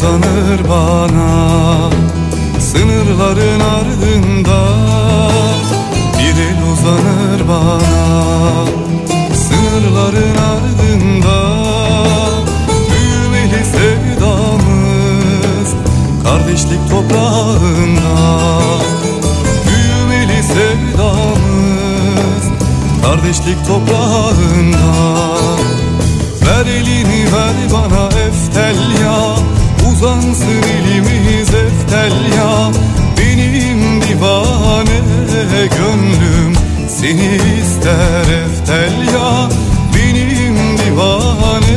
Uzanır bana Seni ister eftelya Benim divane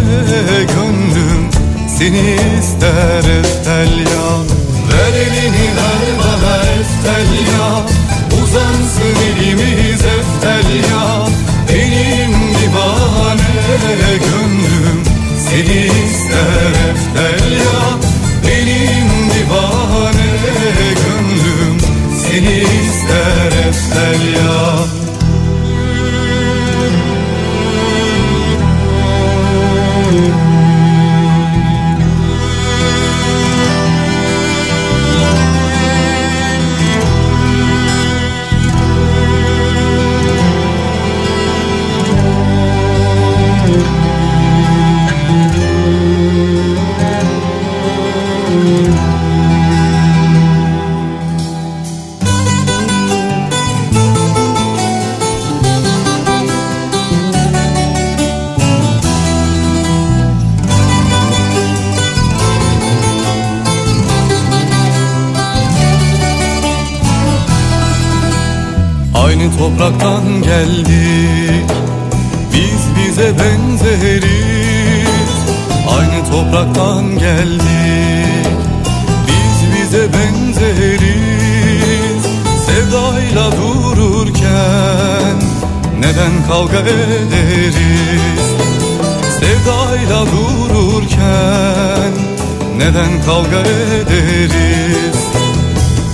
gönlüm. Seni ister eftelya Ver elini ver bana eftelya Uzansın elimiz eftelya Benim divane gönlüm. Seni ister eftelya Benim divane gönlüm. Seni ister eftelya Aynı topraktan geldik. Biz bize benzeriz. Aynı topraktan geldik. Biz bize benzeriz. Sevdayla dururken Neden kavga ederiz? Sevdayla dururken Neden kavga ederiz?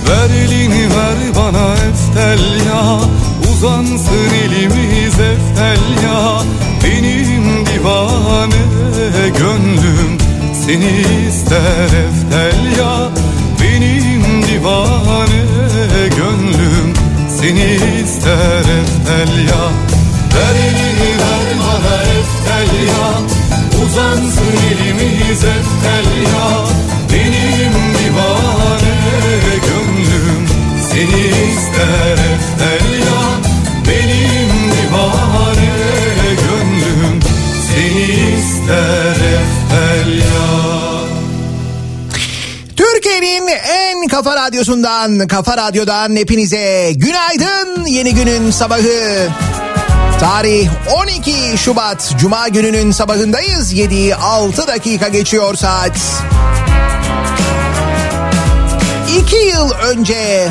Ver elini ver bana eftelya Uzansın elimiz eftelya Benim divane gönlüm Seni ister eftelya Benim divane gönlüm Seni ister eftelya Ver elini ver bana eftelya Uzansın elimiz eftelya Benim divane gönlüm Seni ister eftelya Benim divane gönlüm Seni ister Türkiye'nin en kafa radyosundan, kafa radyodan hepinize günaydın. Yeni günün sabahı. Tarih 12 Şubat Cuma gününün sabahındayız. 7'yi 6 dakika geçiyor saat. İki yıl önce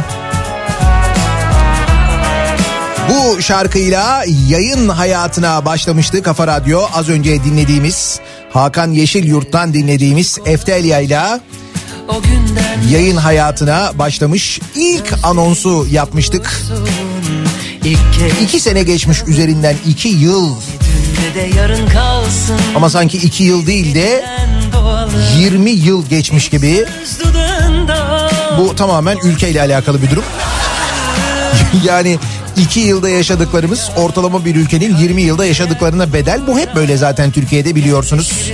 bu şarkıyla yayın hayatına başlamıştı Kafa Radyo. Az önce dinlediğimiz Hakan Yeşilyurt'tan dinlediğimiz Eftelya ile yayın hayatına başlamış. İlk anonsu yapmıştık. İki sene geçmiş üzerinden iki yıl. Ama sanki iki yıl değil de En doğalı 20 yıl geçmiş gibi. Bu tamamen ülkeyle alakalı bir durum. yani iki yılda yaşadıklarımız ortalama bir ülkenin 20 yılda yaşadıklarına bedel. Bu hep böyle zaten Türkiye'de biliyorsunuz.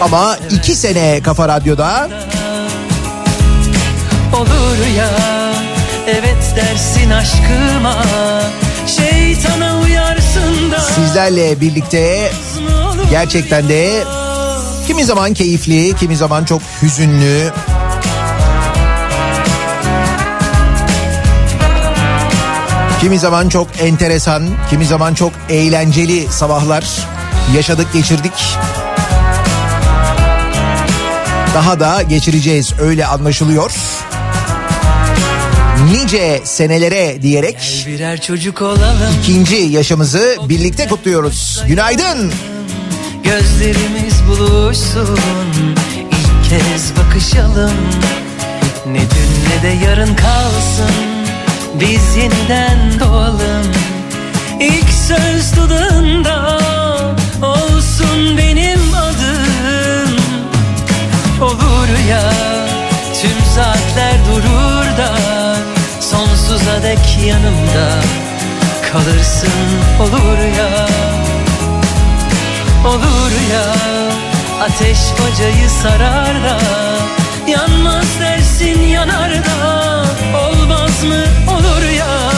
Ama iki sene Kafa Radyo'da olur ya Evet dersin aşkıma Şeytana uyarsın da sizlerle birlikte gerçekten de kimi zaman keyifli, kimi zaman çok hüzünlü, kimi zaman çok enteresan, kimi zaman çok eğlenceli sabahlar yaşadık, geçirdik. Daha da geçireceğiz öyle anlaşılıyor. Nice senelere diyerek ikinci yaşımızı birlikte kutluyoruz. Günaydın. Gözlerimiz buluşsun İlk kez bakışalım Ne dün ne de yarın kalsın Biz yeniden doğalım. İlk söz dudağında Olsun benim adım. Ya tüm saatler durur da sonsuza dek yanımda kalırsın. Olur ya olur ya ateş bacayı sarar da yanmaz dersin yanar da olmaz mı? Olur ya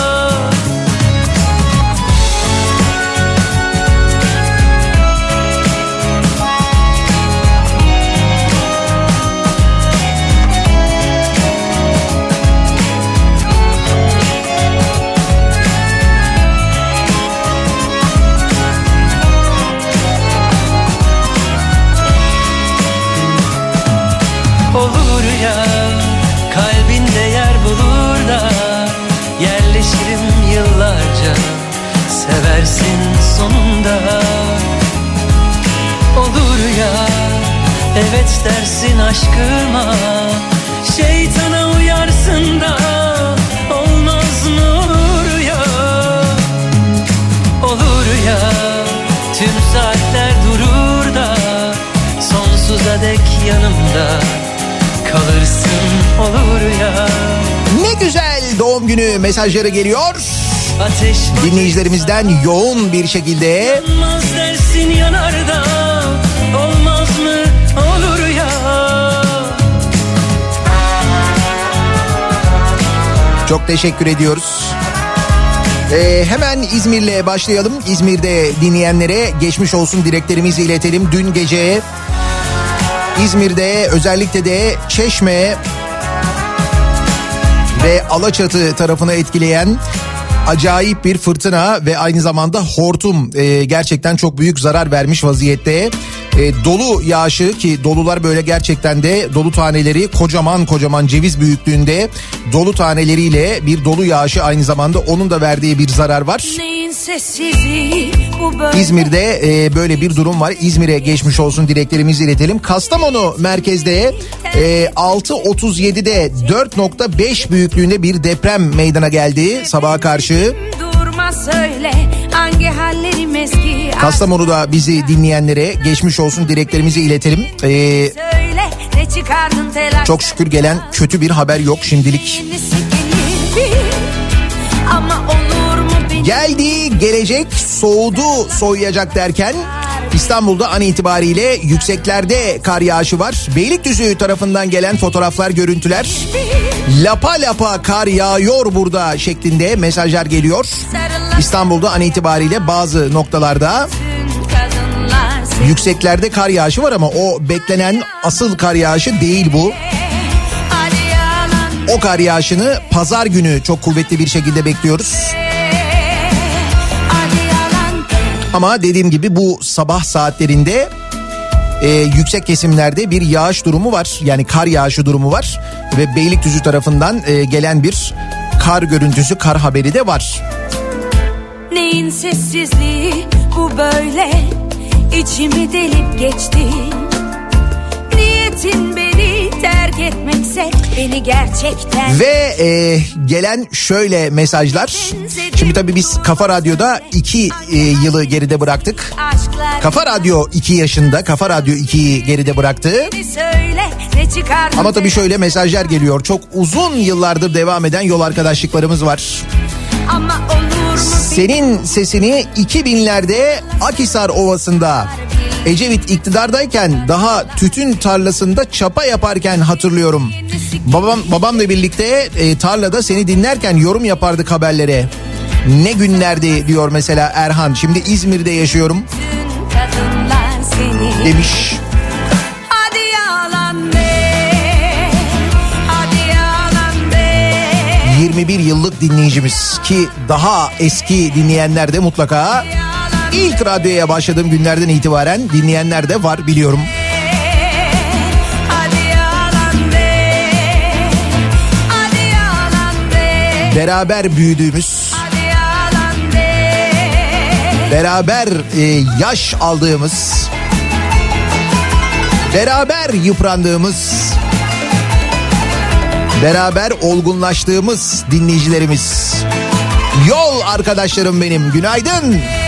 seversin sonunda. Olur ya evet dersin aşkıma. Şeytana uyarsın da olmaz mı olur ya? Olur ya tüm saatler durur da Sonsuza dek yanımda kalırsın olur ya. Ne güzel doğum günü mesajları geliyor. Dinleyicilerimizden yoğun bir şekilde Çok teşekkür ediyoruz. Ee, hemen İzmir'le başlayalım. İzmir'de dinleyenlere geçmiş olsun dileklerimizi iletelim. Dün gece İzmir'de özellikle de Çeşme ve Alaçatı tarafını etkileyen acayip bir fırtına ve aynı zamanda hortum e, gerçekten çok büyük zarar vermiş vaziyette. E, dolu yağışı ki dolular böyle gerçekten de dolu taneleri kocaman kocaman ceviz büyüklüğünde dolu taneleriyle bir dolu yağışı aynı zamanda onun da verdiği bir zarar var. İzmir'de e, böyle bir durum var. İzmir'e geçmiş olsun dileklerimizi iletelim. Kastamonu merkezde e, 6.37'de 4.5 büyüklüğünde bir deprem meydana geldi sabaha karşı. Söyle hangi hallerim eski. Kastamonu'da bizi dinleyenlere geçmiş olsun dileklerimizi iletelim. Ee, çok şükür gelen kötü bir haber yok şimdilik. Geldi gelecek soğudu soğuyacak derken İstanbul'da an itibariyle yükseklerde kar yağışı var. Beylikdüzü tarafından gelen fotoğraflar, görüntüler. Lapa lapa kar yağıyor burada şeklinde mesajlar geliyor. İstanbul'da an itibariyle bazı noktalarda yükseklerde kar yağışı var ama o beklenen asıl kar yağışı değil bu. O kar yağışını pazar günü çok kuvvetli bir şekilde bekliyoruz. Ama dediğim gibi bu sabah saatlerinde e, yüksek kesimlerde bir yağış durumu var. Yani kar yağışı durumu var. Ve Beylikdüzü tarafından e, gelen bir kar görüntüsü, kar haberi de var. Neyin sessizliği bu böyle içimi delip geçti. Niyetin beni terk etmekse beni gerçekten... Ve e, gelen şöyle mesajlar. Şimdi tabii biz Kafa Radyo'da iki e, yılı geride bıraktık. Kafa Radyo iki yaşında, Kafa Radyo ikiyi geride bıraktı. Ama tabii şöyle mesajlar geliyor. Çok uzun yıllardır devam eden yol arkadaşlıklarımız var. Senin sesini 2000'lerde Akisar Ovası'nda Ecevit iktidardayken daha tütün tarlasında çapa yaparken hatırlıyorum. Babam babamla birlikte e, tarlada seni dinlerken yorum yapardık haberlere. Ne günlerdi diyor mesela Erhan. Şimdi İzmir'de yaşıyorum. Demiş. 21 yıllık dinleyicimiz ki daha eski dinleyenler de mutlaka ilk radyoya başladığım günlerden itibaren dinleyenler de var biliyorum. Beraber büyüdüğümüz beraber e, yaş aldığımız beraber yıprandığımız beraber olgunlaştığımız dinleyicilerimiz yol arkadaşlarım benim günaydın. Günaydın.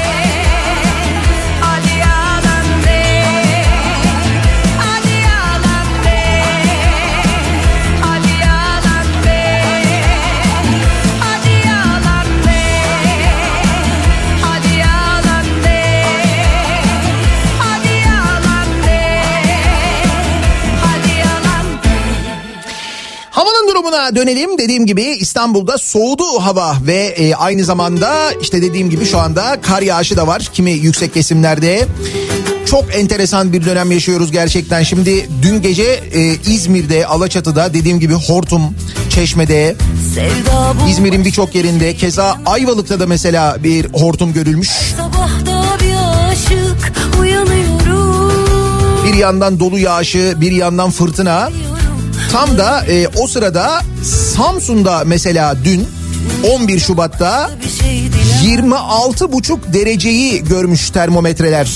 İstanbul'a dönelim. Dediğim gibi İstanbul'da soğudu hava ve e, aynı zamanda işte dediğim gibi şu anda kar yağışı da var. Kimi yüksek kesimlerde. Çok enteresan bir dönem yaşıyoruz gerçekten. Şimdi dün gece e, İzmir'de, Alaçatı'da dediğim gibi Hortum, Çeşme'de, İzmir'in birçok yerinde keza Ayvalık'ta da mesela bir hortum görülmüş. Bir aşık. Bir yandan dolu yağışı, bir yandan fırtına. Tam da e, o sırada Samsun'da mesela dün 11 Şubat'ta 26 buçuk dereceyi görmüş termometreler.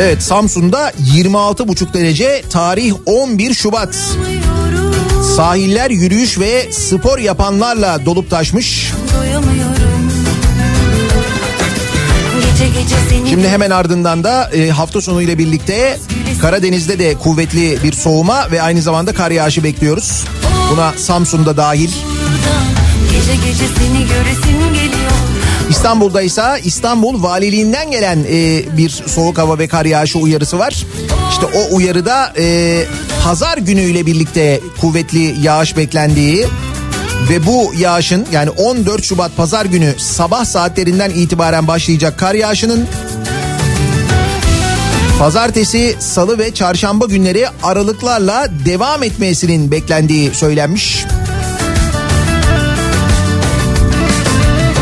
Evet Samsun'da 26 buçuk derece tarih 11 Şubat. Sahiller yürüyüş ve spor yapanlarla dolup taşmış. Şimdi hemen ardından da e, hafta sonu ile birlikte Karadeniz'de de kuvvetli bir soğuma ve aynı zamanda kar yağışı bekliyoruz. Buna Samsun'da dahil. Gece gece seni göresim geliyor. İstanbul'da ise İstanbul Valiliğinden gelen e, bir soğuk hava ve kar yağışı uyarısı var. İşte o uyarıda e, pazar günüyle birlikte kuvvetli yağış beklendiği ve bu yağışın yani 14 Şubat pazar günü sabah saatlerinden itibaren başlayacak kar yağışının Pazartesi, salı ve çarşamba günleri aralıklarla devam etmesinin beklendiği söylenmiş.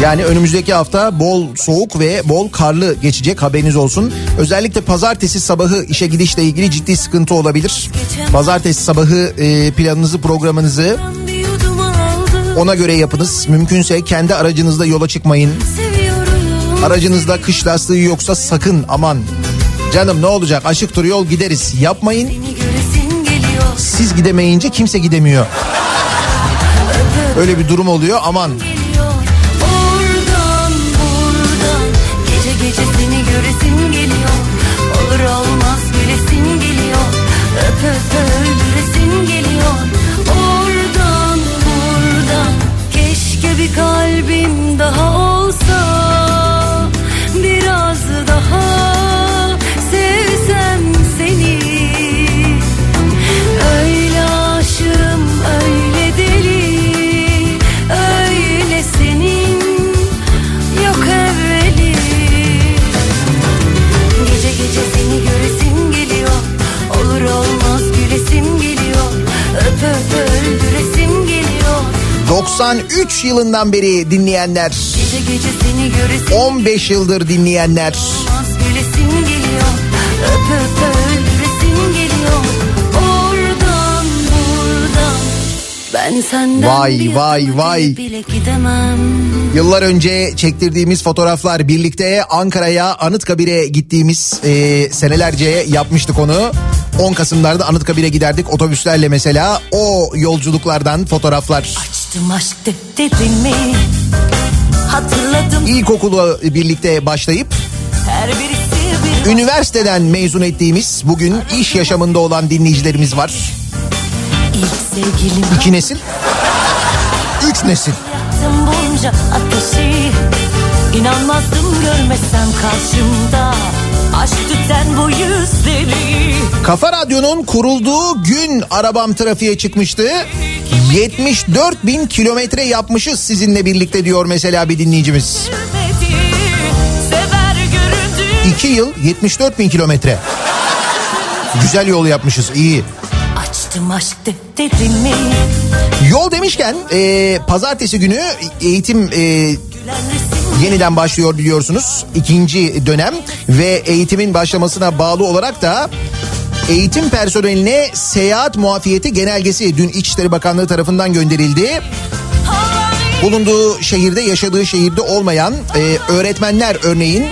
Yani önümüzdeki hafta bol soğuk ve bol karlı geçecek haberiniz olsun. Özellikle pazartesi sabahı işe gidişle ilgili ciddi sıkıntı olabilir. Pazartesi sabahı e, planınızı programınızı ona göre yapınız. Mümkünse kendi aracınızda yola çıkmayın. Aracınızda kış lastiği yoksa sakın aman Canım ne olacak aşık yol gideriz yapmayın. Siz gidemeyince kimse gidemiyor. Öyle bir durum oluyor aman. 93 yılından beri dinleyenler. 15 yıldır dinleyenler. Vay vay vay. Yıllar önce çektirdiğimiz fotoğraflar birlikte Ankara'ya Anıtkabir'e gittiğimiz e, senelerce yapmıştık onu. 10 Kasım'larda Anıtkabir'e giderdik otobüslerle mesela o yolculuklardan fotoğraflar. Açtım aşk defterimi hatırladım. İlkokulu birlikte başlayıp bir... üniversiteden mezun ettiğimiz bugün iş yaşamında olan dinleyicilerimiz var. İki nesil. Üç nesil. Bunca ateşi inanmazdım görmesem karşımda aşk tüten bu yüzleri. Kafa Radyo'nun kurulduğu gün arabam trafiğe çıkmıştı. 74 bin kilometre yapmışız sizinle birlikte diyor mesela bir dinleyicimiz. İki yıl 74 bin kilometre. Güzel yol yapmışız iyi. Açtım aşk defterimi. Yol demişken e, pazartesi günü eğitim e, yeniden başlıyor biliyorsunuz. ikinci dönem ve eğitimin başlamasına bağlı olarak da eğitim personeline seyahat muafiyeti genelgesi dün İçişleri Bakanlığı tarafından gönderildi. Bulunduğu şehirde yaşadığı şehirde olmayan e, öğretmenler örneğin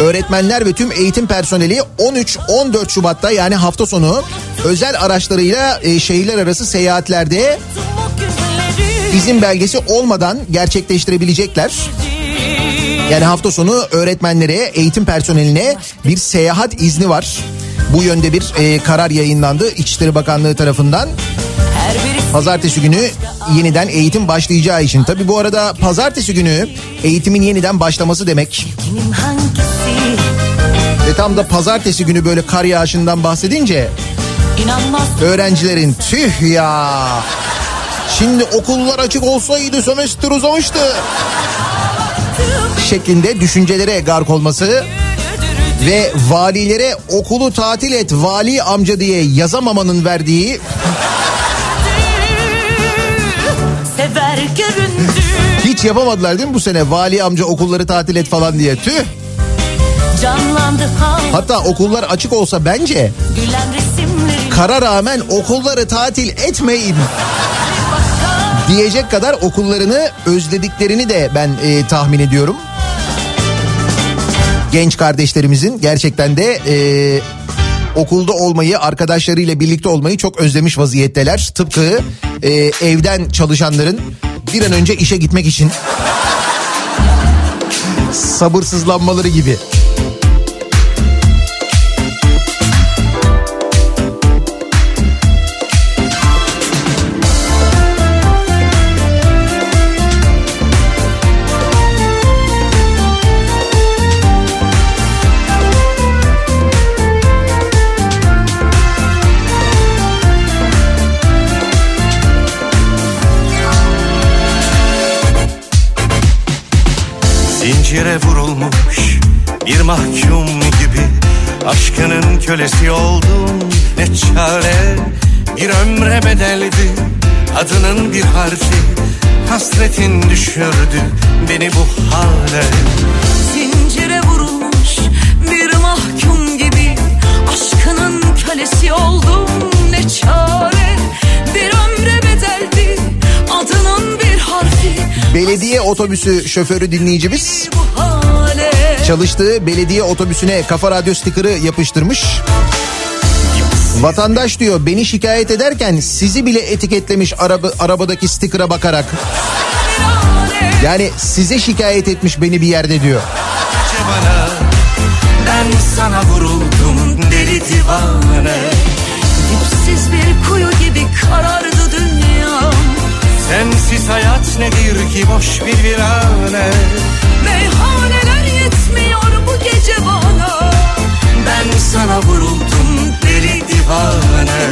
öğretmenler ve tüm eğitim personeli 13-14 Şubat'ta yani hafta sonu özel araçlarıyla e, şehirler arası seyahatlerde izin belgesi olmadan gerçekleştirebilecekler. Yani hafta sonu öğretmenlere, eğitim personeline bir seyahat izni var. Bu yönde bir e, karar yayınlandı İçişleri Bakanlığı tarafından. Pazartesi günü yeniden eğitim başlayacağı için. Tabi bu arada pazartesi günü eğitimin yeniden başlaması demek. Ve tam da pazartesi günü böyle kar yağışından bahsedince Öğrencilerin tüh ya. Şimdi okullar açık olsaydı sömestr uzamıştı. Şeklinde düşüncelere gark olması ve valilere okulu tatil et vali amca diye yazamamanın verdiği hiç yapamadılar değil mi bu sene? Vali amca okulları tatil et falan diye. Tüh. Hatta okullar açık olsa bence kara rağmen okulları tatil etmeyin diyecek kadar okullarını özlediklerini de ben e, tahmin ediyorum. Genç kardeşlerimizin gerçekten de e, okulda olmayı, arkadaşlarıyla birlikte olmayı çok özlemiş vaziyetteler. Tıpkı e, evden çalışanların bir an önce işe gitmek için sabırsızlanmaları gibi. Zincire vurulmuş bir mahkum gibi. Aşkının kölesi oldum ne çare? Bir ömre bedeldi adının bir harfi. Hasretin düşürdü beni bu hale Zincire vurulmuş bir mahkum gibi. Aşkının kölesi oldum ne çare Belediye otobüsü şoförü dinleyicimiz çalıştığı belediye otobüsüne kafa radyo stikeri yapıştırmış. Vatandaş diyor beni şikayet ederken sizi bile etiketlemiş araba, arabadaki stikere bakarak. Yani size şikayet etmiş beni bir yerde diyor. Ben sana vuruldum deli divane Dipsiz bir kuyu gibi karardı dünyam Sensiz hayat nedir ki boş bir virane? Meyhaneler yetmiyor bu gece bana. Ben sana vuruldum deli divane.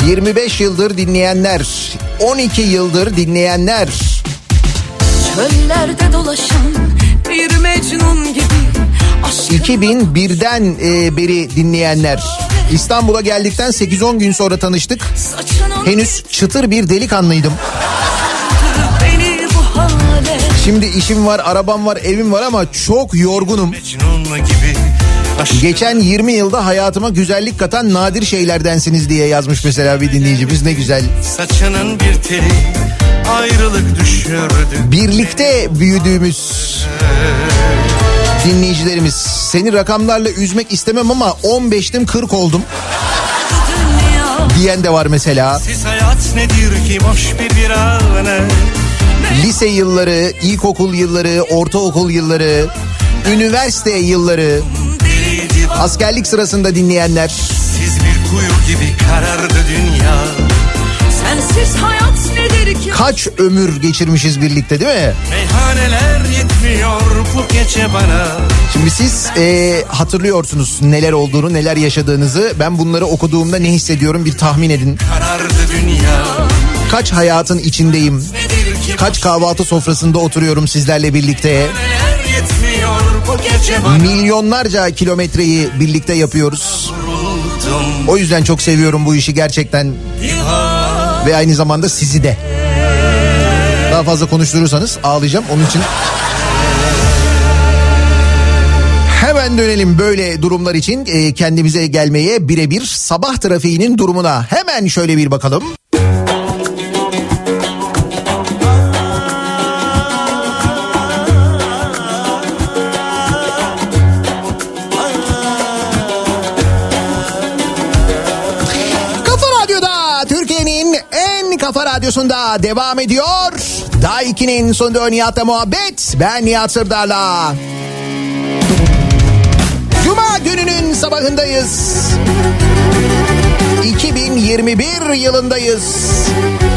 Cık, 25 yıldır dinleyenler, 12 yıldır dinleyenler, Çöllerde dolaşan bir mecnun gibi Aşkın 2001'den e, beri dinleyenler. İstanbul'a geldikten 8-10 gün sonra tanıştık. Henüz çıtır bir delikanlıydım. Şimdi işim var, arabam var, evim var ama çok yorgunum. Mecnun gibi Geçen 20 yılda hayatıma güzellik katan nadir şeylerdensiniz diye yazmış mesela bir dinleyicimiz ne güzel. saçının bir teli ayrılık düşürdü Birlikte büyüdüğümüz dinleyicilerimiz. Seni rakamlarla üzmek istemem ama 15'tim 40 oldum diyen de var mesela. Siz hayat nedir ki boş bir virane Lise yılları, ilkokul yılları, ortaokul yılları, üniversite yılları, askerlik sırasında dinleyenler. Siz bir kuyu gibi karardı dünya Sensiz hayat nedir ki Kaç ömür geçirmişiz birlikte değil mi? Meyhaneler yetmiyor bu gece bana Şimdi siz e, hatırlıyorsunuz neler olduğunu, neler yaşadığınızı. Ben bunları okuduğumda ne hissediyorum bir tahmin edin. Karardı dünya Kaç hayatın içindeyim, kaç kahvaltı sofrasında oturuyorum sizlerle birlikte. Meyhaneler Milyonlarca kilometreyi birlikte yapıyoruz. O yüzden çok seviyorum bu işi gerçekten ve aynı zamanda sizi de. Daha fazla konuşturursanız ağlayacağım onun için. Hemen dönelim böyle durumlar için e, kendimize gelmeye birebir sabah trafiğinin durumuna hemen şöyle bir bakalım. Radyosunda devam ediyor. Daha 2'nin sonunda Nihat'la muhabbet. Ben Nihat Sırdar'la. Cuma gününün sabahındayız. 2021 yılındayız.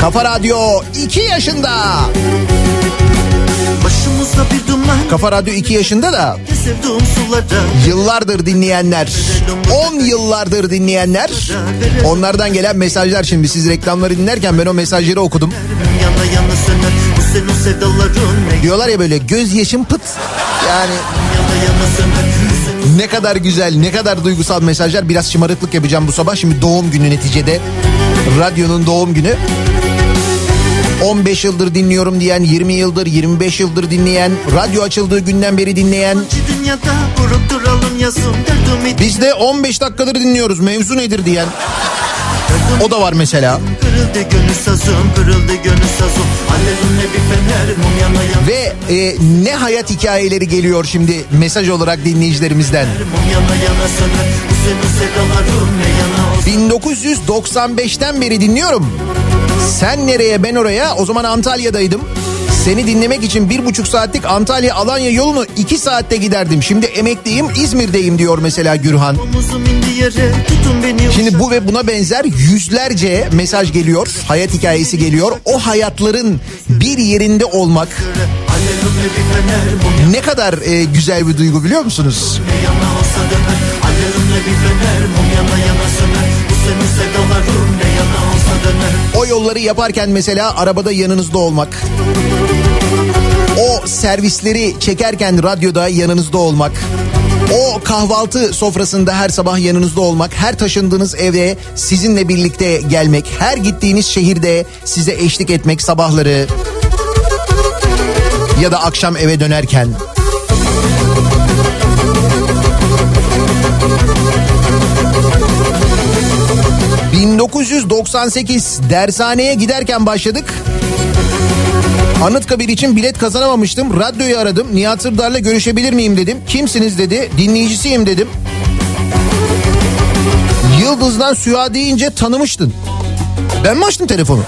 Kafa Radyo 2 yaşında. Kafa Radyo 2 yaşında da yıllardır dinleyenler, 10 yıllardır dinleyenler, onlardan gelen mesajlar şimdi siz reklamları dinlerken ben o mesajları okudum. Diyorlar ya böyle göz yaşım pıt. Yani ne kadar güzel, ne kadar duygusal mesajlar. Biraz şımarıklık yapacağım bu sabah. Şimdi doğum günü neticede. Radyonun doğum günü. 15 yıldır dinliyorum diyen, 20 yıldır, 25 yıldır dinleyen, radyo açıldığı günden beri dinleyen. Biz de 15 dakikadır dinliyoruz. Mevzu nedir diyen. O da var mesela. Ve e, ne hayat hikayeleri geliyor şimdi mesaj olarak dinleyicilerimizden. Mum yana yana söner bu senin sevdaların ne yana olsun 1995'ten beri dinliyorum. Sen nereye ben oraya o zaman Antalya'daydım. Seni dinlemek için bir buçuk saatlik Antalya Alanya yolunu iki saatte giderdim. Şimdi emekliyim İzmir'deyim diyor mesela Gürhan. Şimdi bu ve buna benzer yüzlerce mesaj geliyor. Hayat hikayesi geliyor. O hayatların bir yerinde olmak ne kadar e, güzel bir duygu biliyor musunuz? yana olsa döner Alevimle bir fener mum yana yana söner Bu senin sevdaların ne yana olsa döner O yolları yaparken mesela arabada yanınızda olmak. O servisleri çekerken radyoda yanınızda olmak. O kahvaltı sofrasında her sabah yanınızda olmak, her taşındığınız eve sizinle birlikte gelmek, her gittiğiniz şehirde size eşlik etmek sabahları ya da akşam eve dönerken. ...1998 dershaneye giderken başladık. Anıtkabir için bilet kazanamamıştım. Radyoyu aradım. Nihat Sırdar'la görüşebilir miyim dedim. Kimsiniz dedi. Dinleyicisiyim dedim. Yıldız'dan Süha deyince tanımıştın. Ben mi açtım telefonu?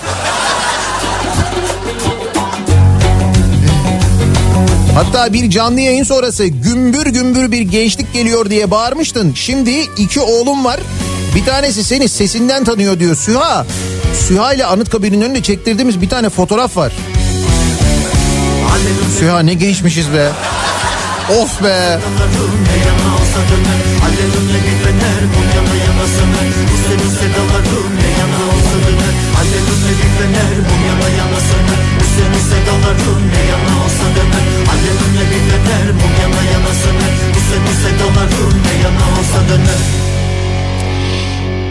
Hatta bir canlı yayın sonrası gümbür gümbür bir gençlik geliyor diye bağırmıştın. Şimdi iki oğlum var. Bir tanesi seni sesinden tanıyor diyor Süha. Süha ile Anıtkabir'in önünde çektirdiğimiz bir tane fotoğraf var. Süha ne gençmişiz be. Of be. Alevimle bir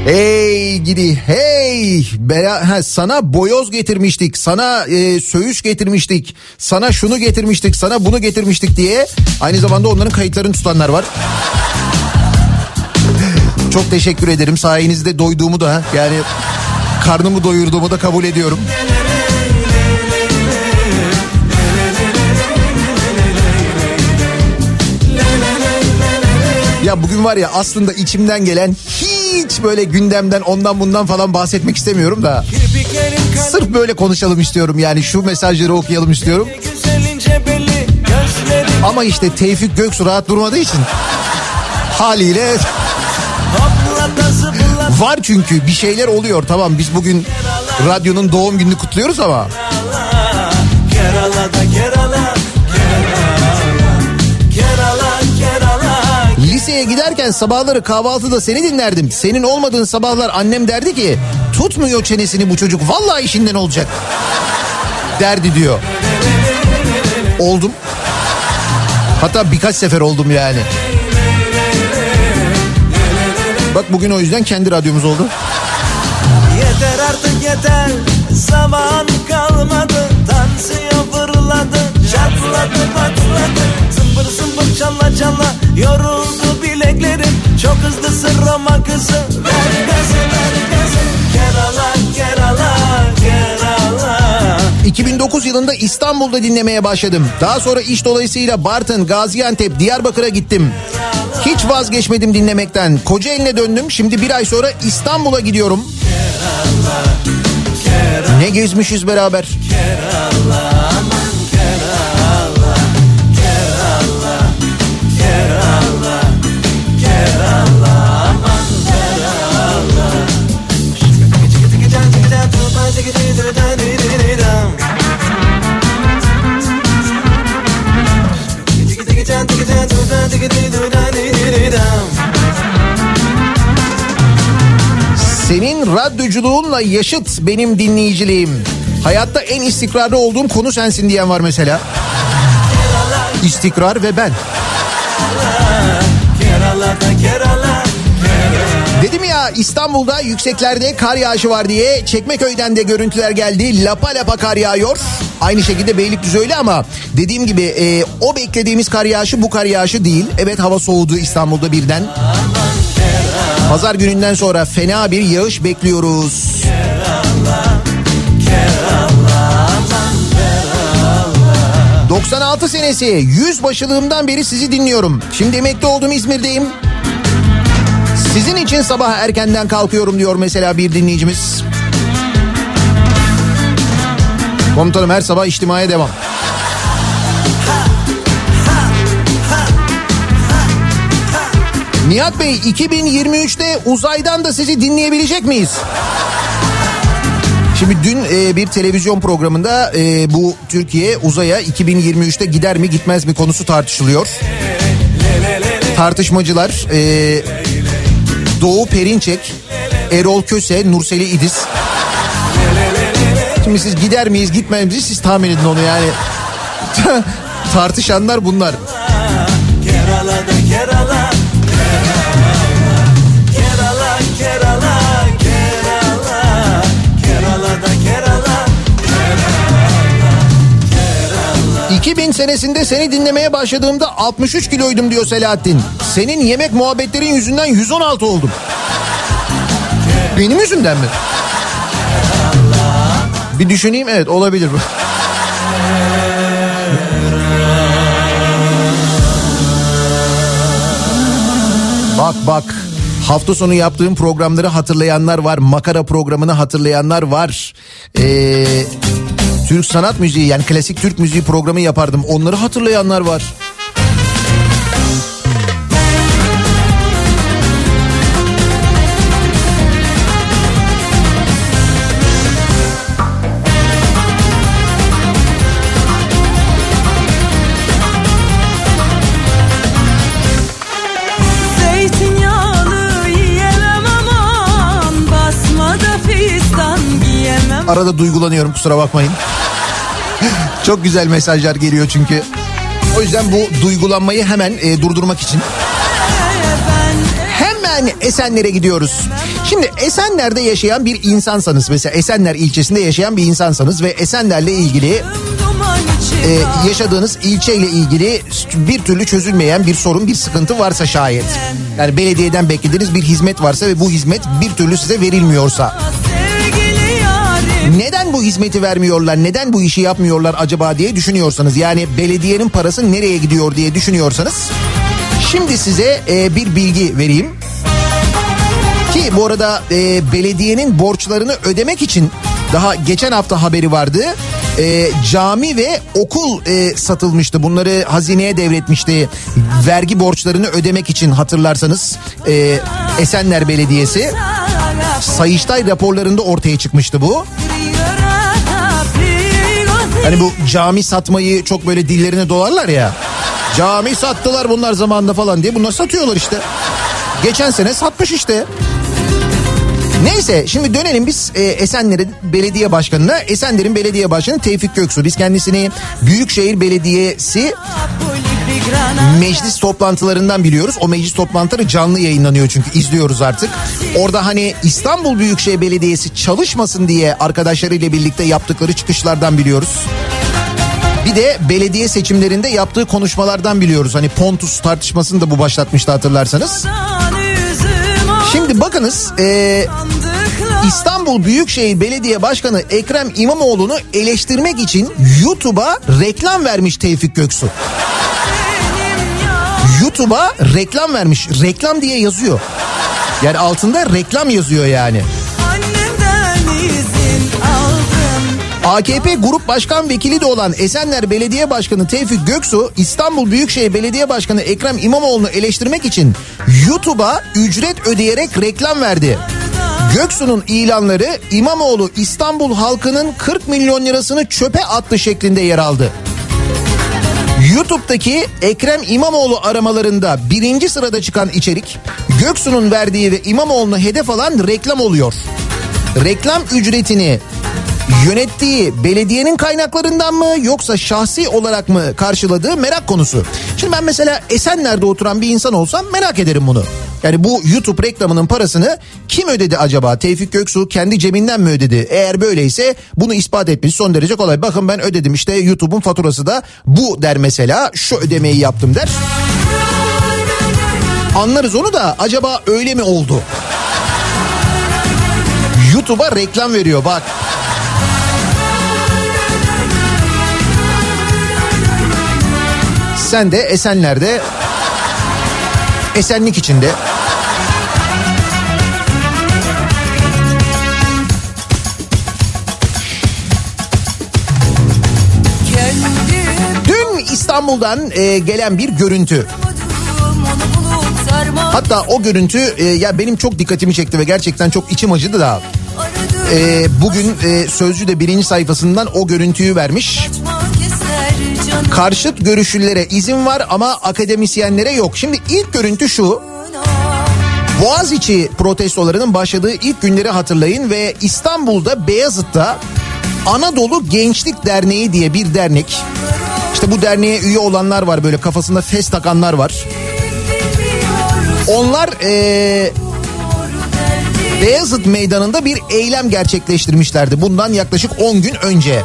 Hey gidi hey Bela, ha, sana boyoz getirmiştik sana e, söğüş getirmiştik sana şunu getirmiştik sana bunu getirmiştik diye aynı zamanda onların kayıtlarını tutanlar var. Çok teşekkür ederim sayenizde doyduğumu da yani karnımı doyurduğumu da kabul ediyorum. Ya bugün var ya aslında içimden gelen hiç böyle gündemden ondan bundan falan bahsetmek istemiyorum da. Sırf böyle konuşalım istiyorum yani şu mesajları okuyalım istiyorum. Ama işte Tevfik Göksu rahat durmadığı için haliyle var çünkü bir şeyler oluyor tamam biz bugün radyonun doğum gününü kutluyoruz ama giderken sabahları kahvaltıda seni dinlerdim. Senin olmadığın sabahlar annem derdi ki tutmuyor çenesini bu çocuk vallahi işinden olacak derdi diyor. Oldum. Hatta birkaç sefer oldum yani. Bak bugün o yüzden kendi radyomuz oldu. Yeter artık yeter Zaman kalmadı Tansiyon fırladı Çatladı patladı Zımbır zımbır çalla çalla Yoruldu Çok hızlısın Roma kızı Ver gazı ver gazı Kerala Kerala Kerala 2009 yılında İstanbul'da dinlemeye başladım. Daha sonra iş dolayısıyla Bartın, Gaziantep, Diyarbakır'a gittim. Hiç vazgeçmedim dinlemekten. Kocaeli'ne döndüm. Şimdi bir ay sonra İstanbul'a gidiyorum. Ne gezmişiz beraber. Radyoculuğunla yaşıt benim dinleyiciliğim. Hayatta en istikrarlı olduğum konu sensin diyen var mesela. İstikrar ve ben. Dedim ya İstanbul'da yükseklerde kar yağışı var diye Çekmeköy'den de görüntüler geldi. Lapa lapa kar yağıyor. Aynı şekilde Beylikdüzü öyle ama dediğim gibi e, o beklediğimiz kar yağışı bu kar yağışı değil. Evet hava soğudu İstanbul'da birden. Pazar gününden sonra fena bir yağış bekliyoruz. 96 senesi 100 başılığımdan beri sizi dinliyorum. Şimdi emekli oldum İzmir'deyim. Sizin için sabah erkenden kalkıyorum diyor mesela bir dinleyicimiz. Komutanım her sabah içtimaya devam. Nihat Bey 2023'te uzaydan da sizi dinleyebilecek miyiz? Şimdi dün e, bir televizyon programında e, bu Türkiye uzaya 2023'te gider mi gitmez mi konusu tartışılıyor. Tartışmacılar e, Doğu Perinçek, Erol Köse, Nurseli İdiz. Şimdi siz gider miyiz gitmez miyiz siz tahmin edin onu yani. Tartışanlar bunlar. 2000 senesinde seni dinlemeye başladığımda 63 kiloydum diyor Selahattin. Senin yemek muhabbetlerin yüzünden 116 oldum. Benim yüzümden mi? Bir düşüneyim evet olabilir bu. Bak bak hafta sonu yaptığım programları hatırlayanlar var. Makara programını hatırlayanlar var. Ee, Türk sanat müziği yani klasik Türk müziği programı yapardım. Onları hatırlayanlar var. Arada duygulanıyorum kusura bakmayın. Çok güzel mesajlar geliyor çünkü. O yüzden bu duygulanmayı hemen e, durdurmak için hemen Esenler'e gidiyoruz. Şimdi Esenler'de yaşayan bir insansanız mesela Esenler ilçesinde yaşayan bir insansanız ve Esenler'le ilgili e, yaşadığınız ilçeyle ilgili bir türlü çözülmeyen bir sorun, bir sıkıntı varsa şayet. Yani belediyeden beklediğiniz bir hizmet varsa ve bu hizmet bir türlü size verilmiyorsa. Neden bu hizmeti vermiyorlar, neden bu işi yapmıyorlar acaba diye düşünüyorsanız yani belediyenin parası nereye gidiyor diye düşünüyorsanız şimdi size e, bir bilgi vereyim. Ki bu arada e, belediyenin borçlarını ödemek için daha geçen hafta haberi vardı. E, cami ve okul e, satılmıştı. Bunları hazineye devretmişti. Vergi borçlarını ödemek için hatırlarsanız e, Esenler Belediyesi. Sayıştay raporlarında ortaya çıkmıştı bu. Hani bu cami satmayı çok böyle dillerine dolarlar ya. Cami sattılar bunlar zamanında falan diye. Bunlar satıyorlar işte. Geçen sene satmış işte. Neyse şimdi dönelim biz e, Esenler'in belediye başkanına. Esenler'in belediye başkanı Tevfik Göksu. Biz kendisini Büyükşehir Belediyesi meclis toplantılarından biliyoruz. O meclis toplantıları canlı yayınlanıyor çünkü izliyoruz artık. Orada hani İstanbul Büyükşehir Belediyesi çalışmasın diye arkadaşlarıyla birlikte yaptıkları çıkışlardan biliyoruz. Bir de belediye seçimlerinde yaptığı konuşmalardan biliyoruz. Hani Pontus tartışmasını da bu başlatmıştı hatırlarsanız. Şimdi bakınız e, İstanbul Büyükşehir Belediye Başkanı Ekrem İmamoğlu'nu eleştirmek için YouTube'a reklam vermiş Tevfik Göksu. YouTube'a reklam vermiş. Reklam diye yazıyor. Yani altında reklam yazıyor yani. AKP Grup Başkan Vekili de olan Esenler Belediye Başkanı Tevfik Göksu İstanbul Büyükşehir Belediye Başkanı Ekrem İmamoğlu'nu eleştirmek için YouTube'a ücret ödeyerek reklam verdi. Göksu'nun ilanları İmamoğlu İstanbul halkının 40 milyon lirasını çöpe attı şeklinde yer aldı. YouTube'daki Ekrem İmamoğlu aramalarında birinci sırada çıkan içerik Göksu'nun verdiği ve İmamoğlu'na hedef alan reklam oluyor. reklam ücretini yönettiği belediyenin kaynaklarından mı yoksa şahsi olarak mı karşıladığı merak konusu. Şimdi ben mesela Esenler'de oturan bir insan olsam merak ederim bunu. Yani bu YouTube reklamının parasını kim ödedi acaba? Tevfik Göksu kendi cebinden mi ödedi? Eğer böyleyse bunu ispat etmesi son derece kolay. Bakın ben ödedim işte YouTube'un faturası da bu der mesela. Şu ödemeyi yaptım der. Anlarız onu da acaba öyle mi oldu? YouTube'a reklam veriyor bak. Sen de Esenler'de esenlik içinde İstanbul'dan e, gelen bir görüntü. Hatta o görüntü e, ya benim çok dikkatimi çekti ve gerçekten çok içim acıdı da. E, bugün e, Sözcü de birinci sayfasından o görüntüyü vermiş. Karşıt görüşlülere izin var ama akademisyenlere yok. Şimdi ilk görüntü şu. Boğaziçi protestolarının başladığı ilk günleri hatırlayın ve İstanbul'da Beyazıt'ta Anadolu Gençlik Derneği diye bir dernek. İşte bu derneğe üye olanlar var böyle kafasında fes takanlar var. Onlar ee, Beyazıt Meydanı'nda bir eylem gerçekleştirmişlerdi. Bundan yaklaşık 10 gün önce.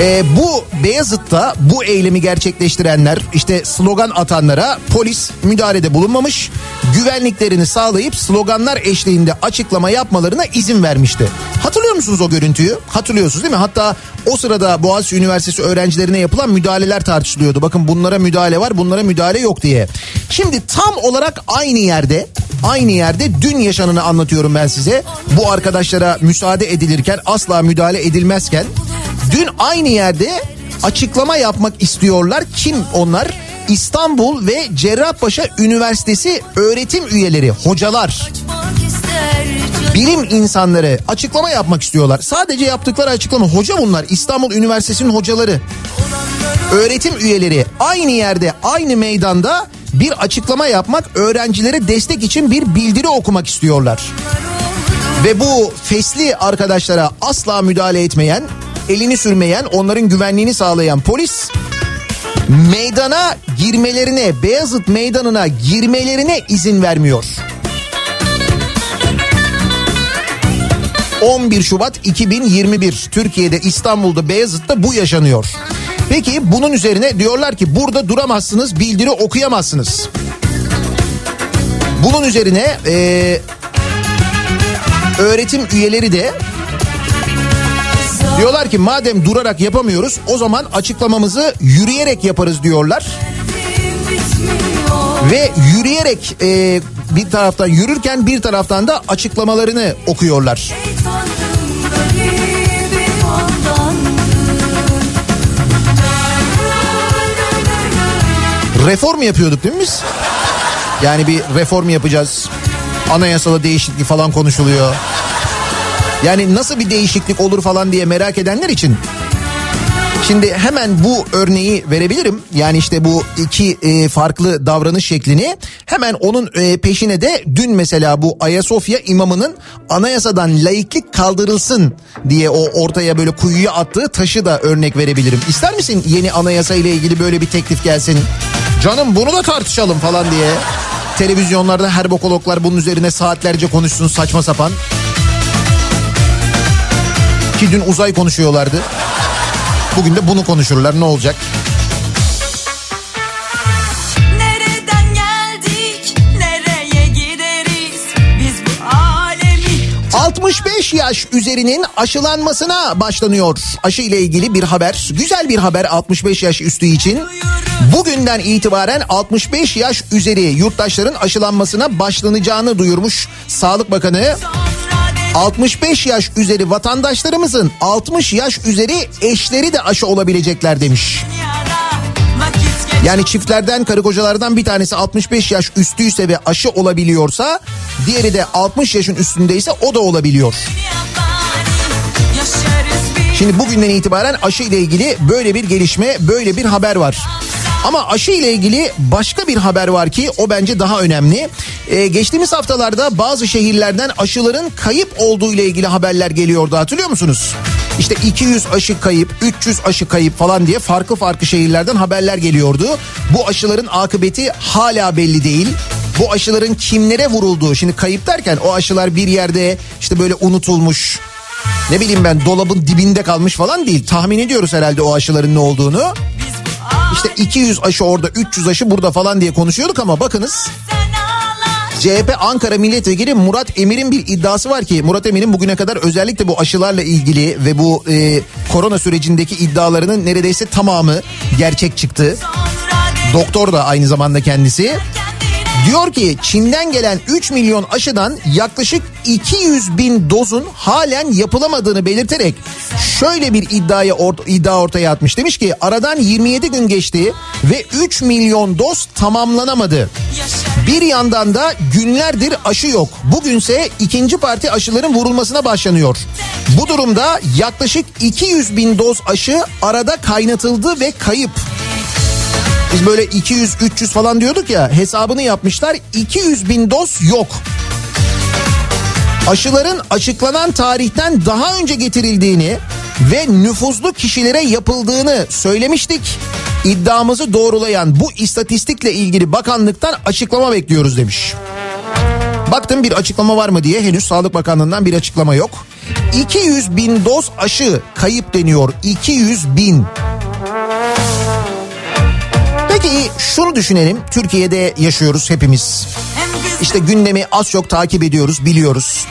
Ee, bu Beyazıt'ta bu eylemi gerçekleştirenler işte slogan atanlara polis müdahalede bulunmamış. Güvenliklerini sağlayıp sloganlar eşliğinde açıklama yapmalarına izin vermişti. Hatırlıyor musunuz o görüntüyü? Hatırlıyorsunuz değil mi? Hatta o sırada Boğaziçi Üniversitesi öğrencilerine yapılan müdahaleler tartışılıyordu. Bakın bunlara müdahale var bunlara müdahale yok diye. Şimdi tam olarak aynı yerde aynı yerde dün yaşananı anlatıyorum ben size. Bu arkadaşlara müsaade edilirken asla müdahale edilmezken dün aynı yerde açıklama yapmak istiyorlar. Kim onlar? İstanbul ve Cerrahpaşa Üniversitesi öğretim üyeleri, hocalar, bilim insanları açıklama yapmak istiyorlar. Sadece yaptıkları açıklama hoca bunlar. İstanbul Üniversitesi'nin hocaları, öğretim üyeleri aynı yerde, aynı meydanda bir açıklama yapmak, öğrencilere destek için bir bildiri okumak istiyorlar. Ve bu fesli arkadaşlara asla müdahale etmeyen, elini sürmeyen, onların güvenliğini sağlayan polis meydana girmelerine, Beyazıt meydanına girmelerine izin vermiyor. 11 Şubat 2021 Türkiye'de İstanbul'da Beyazıt'ta bu yaşanıyor. Peki bunun üzerine diyorlar ki burada duramazsınız bildiri okuyamazsınız. Bunun üzerine e, öğretim üyeleri de diyorlar ki madem durarak yapamıyoruz o zaman açıklamamızı yürüyerek yaparız diyorlar. Ve yürüyerek e, bir taraftan yürürken bir taraftan da açıklamalarını okuyorlar. Reform yapıyorduk değil mi biz? Yani bir reform yapacağız. Anayasada değişiklik falan konuşuluyor. Yani nasıl bir değişiklik olur falan diye merak edenler için Şimdi hemen bu örneği verebilirim. Yani işte bu iki e, farklı davranış şeklini hemen onun e, peşine de dün mesela bu Ayasofya imamının anayasadan laiklik kaldırılsın diye o ortaya böyle kuyuya attığı taşı da örnek verebilirim. İster misin yeni anayasa ile ilgili böyle bir teklif gelsin? Canım bunu da tartışalım falan diye. Televizyonlarda herbokologlar bunun üzerine saatlerce konuşsun saçma sapan. Ki dün uzay konuşuyorlardı. Bugün de bunu konuşurlar ne olacak? Geldik, nereye gideriz? Biz bu alemi 65 yaş üzerinin aşılanmasına başlanıyor. Aşı ile ilgili bir haber. Güzel bir haber 65 yaş üstü için. Bugünden itibaren 65 yaş üzeri yurttaşların aşılanmasına başlanacağını duyurmuş Sağlık Bakanı. sonra 65 yaş üzeri vatandaşlarımızın 60 yaş üzeri eşleri de aşı olabilecekler demiş. Yani çiftlerden karı kocalardan bir tanesi 65 yaş üstüyse ve aşı olabiliyorsa diğeri de 60 yaşın üstündeyse o da olabiliyor. Şimdi bugünden itibaren aşı ile ilgili böyle bir gelişme, böyle bir haber var. Ama aşı ile ilgili başka bir haber var ki o bence daha önemli. Ee, geçtiğimiz haftalarda bazı şehirlerden aşıların kayıp olduğu ile ilgili haberler geliyordu hatırlıyor musunuz? İşte 200 aşı kayıp, 300 aşı kayıp falan diye farklı farklı şehirlerden haberler geliyordu. Bu aşıların akıbeti hala belli değil. Bu aşıların kimlere vurulduğu şimdi kayıp derken o aşılar bir yerde işte böyle unutulmuş ne bileyim ben dolabın dibinde kalmış falan değil. Tahmin ediyoruz herhalde o aşıların ne olduğunu. İşte 200 aşı orada 300 aşı burada falan diye konuşuyorduk ama bakınız CHP Ankara Milletvekili Murat Emir'in bir iddiası var ki Murat Emir'in bugüne kadar özellikle bu aşılarla ilgili ve bu e, korona sürecindeki iddialarının neredeyse tamamı gerçek çıktı. Doktor da aynı zamanda kendisi. Diyor ki Çin'den gelen 3 milyon aşıdan yaklaşık 200 bin dozun halen yapılamadığını belirterek şöyle bir iddiaya or- iddia ortaya atmış. Demiş ki aradan 27 gün geçti ve 3 milyon doz tamamlanamadı. Bir yandan da günlerdir aşı yok. Bugünse ikinci parti aşıların vurulmasına başlanıyor. Bu durumda yaklaşık 200 bin doz aşı arada kaynatıldı ve kayıp. Biz böyle 200-300 falan diyorduk ya hesabını yapmışlar 200 bin doz yok. Aşıların açıklanan tarihten daha önce getirildiğini ve nüfuzlu kişilere yapıldığını söylemiştik. İddiamızı doğrulayan bu istatistikle ilgili bakanlıktan açıklama bekliyoruz demiş. Baktım bir açıklama var mı diye henüz Sağlık Bakanlığı'ndan bir açıklama yok. 200 bin doz aşı kayıp deniyor 200 bin. Şunu düşünelim Türkiye'de yaşıyoruz hepimiz. İşte gündemi az çok takip ediyoruz biliyoruz.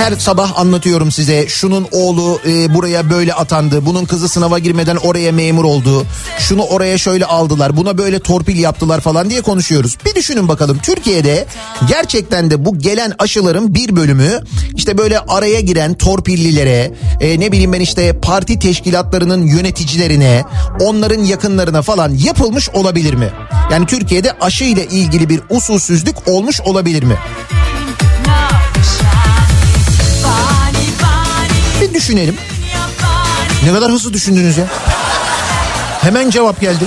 Her sabah anlatıyorum size şunun oğlu e, buraya böyle atandı. Bunun kızı sınava girmeden oraya memur oldu. Şunu oraya şöyle aldılar. Buna böyle torpil yaptılar falan diye konuşuyoruz. Bir düşünün bakalım Türkiye'de gerçekten de bu gelen aşıların bir bölümü işte böyle araya giren torpillilere e, ne bileyim ben işte parti teşkilatlarının yöneticilerine onların yakınlarına falan yapılmış olabilir mi? Yani Türkiye'de aşı ile ilgili bir usulsüzlük olmuş olabilir mi? Bir düşünelim. Ne kadar hızlı düşündünüz ya. Hemen cevap geldi.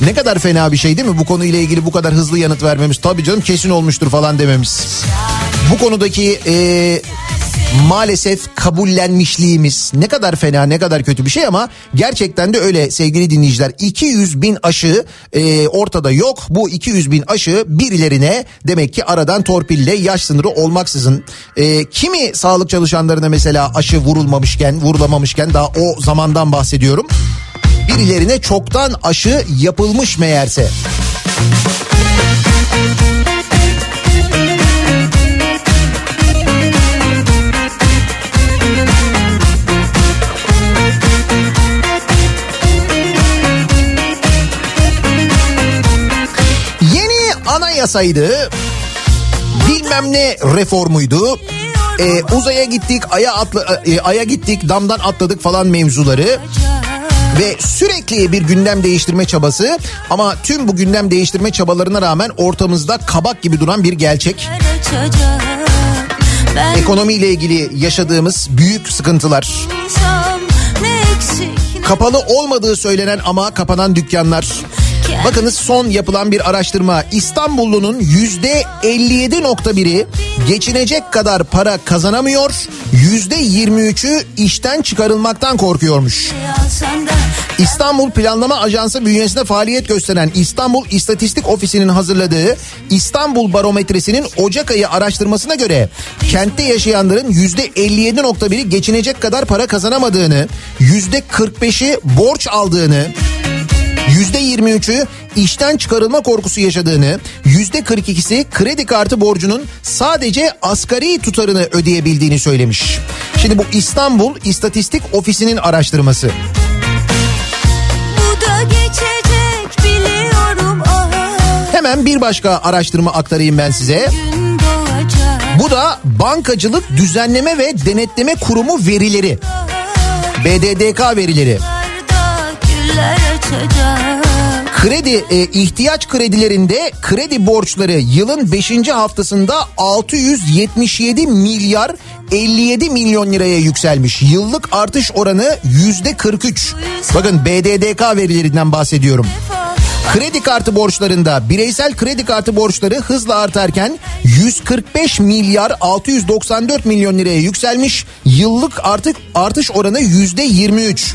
Ne kadar fena bir şey değil mi bu konuyla ilgili bu kadar hızlı yanıt vermemiz? Tabii canım kesin olmuştur falan dememiz. Bu konudaki e, maalesef kabullenmişliğimiz ne kadar fena ne kadar kötü bir şey ama gerçekten de öyle sevgili dinleyiciler. 200 bin aşı e, ortada yok. Bu 200 bin aşı birilerine demek ki aradan torpille yaş sınırı olmaksızın. E, kimi sağlık çalışanlarına mesela aşı vurulmamışken vurulamamışken daha o zamandan bahsediyorum. Birilerine çoktan aşı yapılmış meğerse. Yeni anayasaydı bilmem ne reformuydu. Ee, uzaya gittik, aya atla, e, aya gittik, damdan atladık falan mevzuları ve sürekli bir gündem değiştirme çabası ama tüm bu gündem değiştirme çabalarına rağmen ortamızda kabak gibi duran bir gerçek. Ekonomiyle ilgili yaşadığımız büyük sıkıntılar. Kapalı olmadığı söylenen ama kapanan dükkanlar. Bakınız son yapılan bir araştırma İstanbullunun yüzde 57.1'i geçinecek kadar para kazanamıyor. Yüzde 23'ü işten çıkarılmaktan korkuyormuş. İstanbul Planlama Ajansı bünyesinde faaliyet gösteren İstanbul İstatistik Ofisi'nin hazırladığı İstanbul Barometresi'nin Ocak ayı araştırmasına göre kentte yaşayanların yüzde 57.1'i geçinecek kadar para kazanamadığını, yüzde 45'i borç aldığını, %23'ü işten çıkarılma korkusu yaşadığını, %42'si kredi kartı borcunun sadece asgari tutarını ödeyebildiğini söylemiş. Şimdi bu İstanbul İstatistik Ofisi'nin araştırması. Ah Hemen bir başka araştırma aktarayım ben size. Bu da Bankacılık Düzenleme ve Denetleme Kurumu verileri. BDDK verileri. Güller Kredi e, ihtiyaç kredilerinde kredi borçları yılın 5. haftasında 677 milyar 57 milyon liraya yükselmiş. Yıllık artış oranı yüzde 43. Bakın BDDK verilerinden bahsediyorum. Kredi kartı borçlarında bireysel kredi kartı borçları hızla artarken 145 milyar 694 milyon liraya yükselmiş. Yıllık artık artış oranı yüzde 23.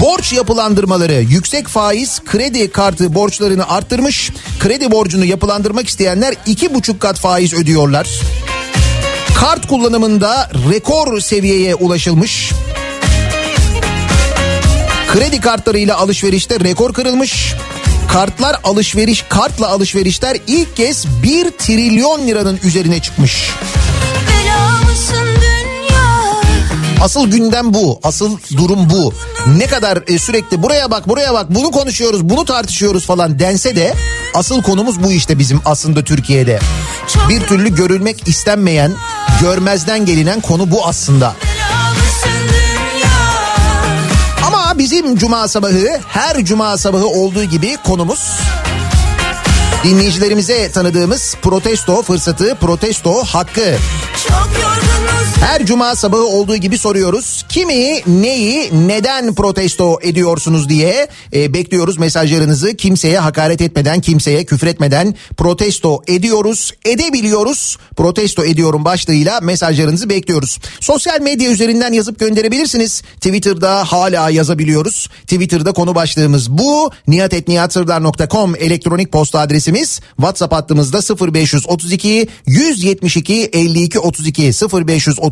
Borç yapılandırmaları yüksek faiz kredi kartı borçlarını arttırmış. Kredi borcunu yapılandırmak isteyenler iki buçuk kat faiz ödüyorlar. Kart kullanımında rekor seviyeye ulaşılmış. Kredi kartlarıyla alışverişte rekor kırılmış. Kartlar alışveriş, kartla alışverişler ilk kez 1 trilyon liranın üzerine çıkmış. Asıl gündem bu. Asıl durum bu. Ne kadar e, sürekli buraya bak buraya bak bunu konuşuyoruz bunu tartışıyoruz falan dense de asıl konumuz bu işte bizim aslında Türkiye'de. Bir türlü görülmek istenmeyen, görmezden gelinen konu bu aslında. Bizim cuma sabahı her cuma sabahı olduğu gibi konumuz dinleyicilerimize tanıdığımız protesto fırsatı, protesto hakkı. Çok Her cuma sabahı olduğu gibi soruyoruz. Kimi, neyi, neden protesto ediyorsunuz diye e, bekliyoruz mesajlarınızı. Kimseye hakaret etmeden, kimseye küfür etmeden protesto ediyoruz, edebiliyoruz. Protesto ediyorum başlığıyla mesajlarınızı bekliyoruz. Sosyal medya üzerinden yazıp gönderebilirsiniz. Twitter'da hala yazabiliyoruz. Twitter'da konu başlığımız bu. nihatetnihatsırdar.com elektronik posta adresimiz. WhatsApp hattımızda 0532 172 52 32 0532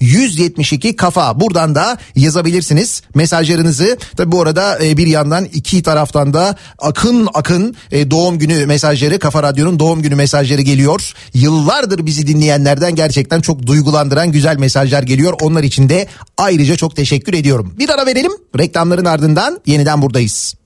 172 kafa. Buradan da yazabilirsiniz mesajlarınızı. Tabi bu arada e, bir yandan iki taraftan da akın akın e, doğum günü mesajları Kafa Radyo'nun doğum günü mesajları geliyor. Yıllardır bizi dinleyenlerden gerçekten çok duygulandıran güzel mesajlar geliyor. Onlar için de ayrıca çok teşekkür ediyorum. Bir ara verelim. Reklamların ardından yeniden buradayız.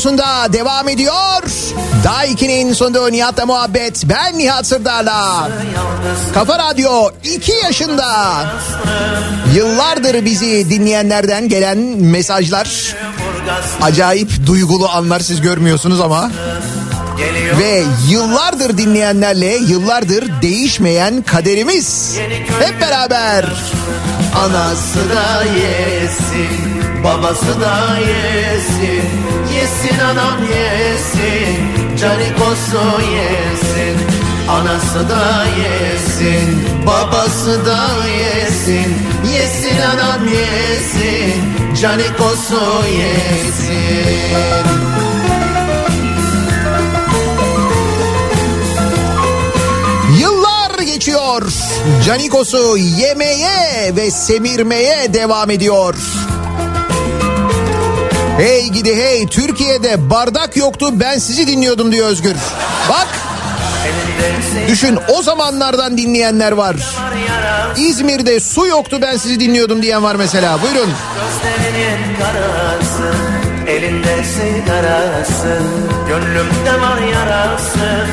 Radyosunda devam ediyor. Daha 2'nin sonunda Nihat'la muhabbet. Ben Nihat Sırdar'la. Kafa Radyo 2 yaşında. Yıllardır bizi dinleyenlerden gelen mesajlar. Acayip duygulu anlar siz görmüyorsunuz ama. Ve yıllardır dinleyenlerle yıllardır değişmeyen kaderimiz. Hep beraber. Anası da yesin, babası da yesin. Yesin anam yesin, canikosu yesin. Anası da yesin, babası da yesin. Yesin anam yesin, canikosu yesin. Geçiyor. Canikos'u yemeye ve semirmeye devam ediyor. Hey gidi hey Türkiye'de bardak yoktu ben sizi dinliyordum diyor Özgür. Bak düşün o zamanlardan dinleyenler var. İzmir'de su yoktu ben sizi dinliyordum diyen var mesela buyurun. Gözlerinin karası Elinde sigarası Gönlümde var yarası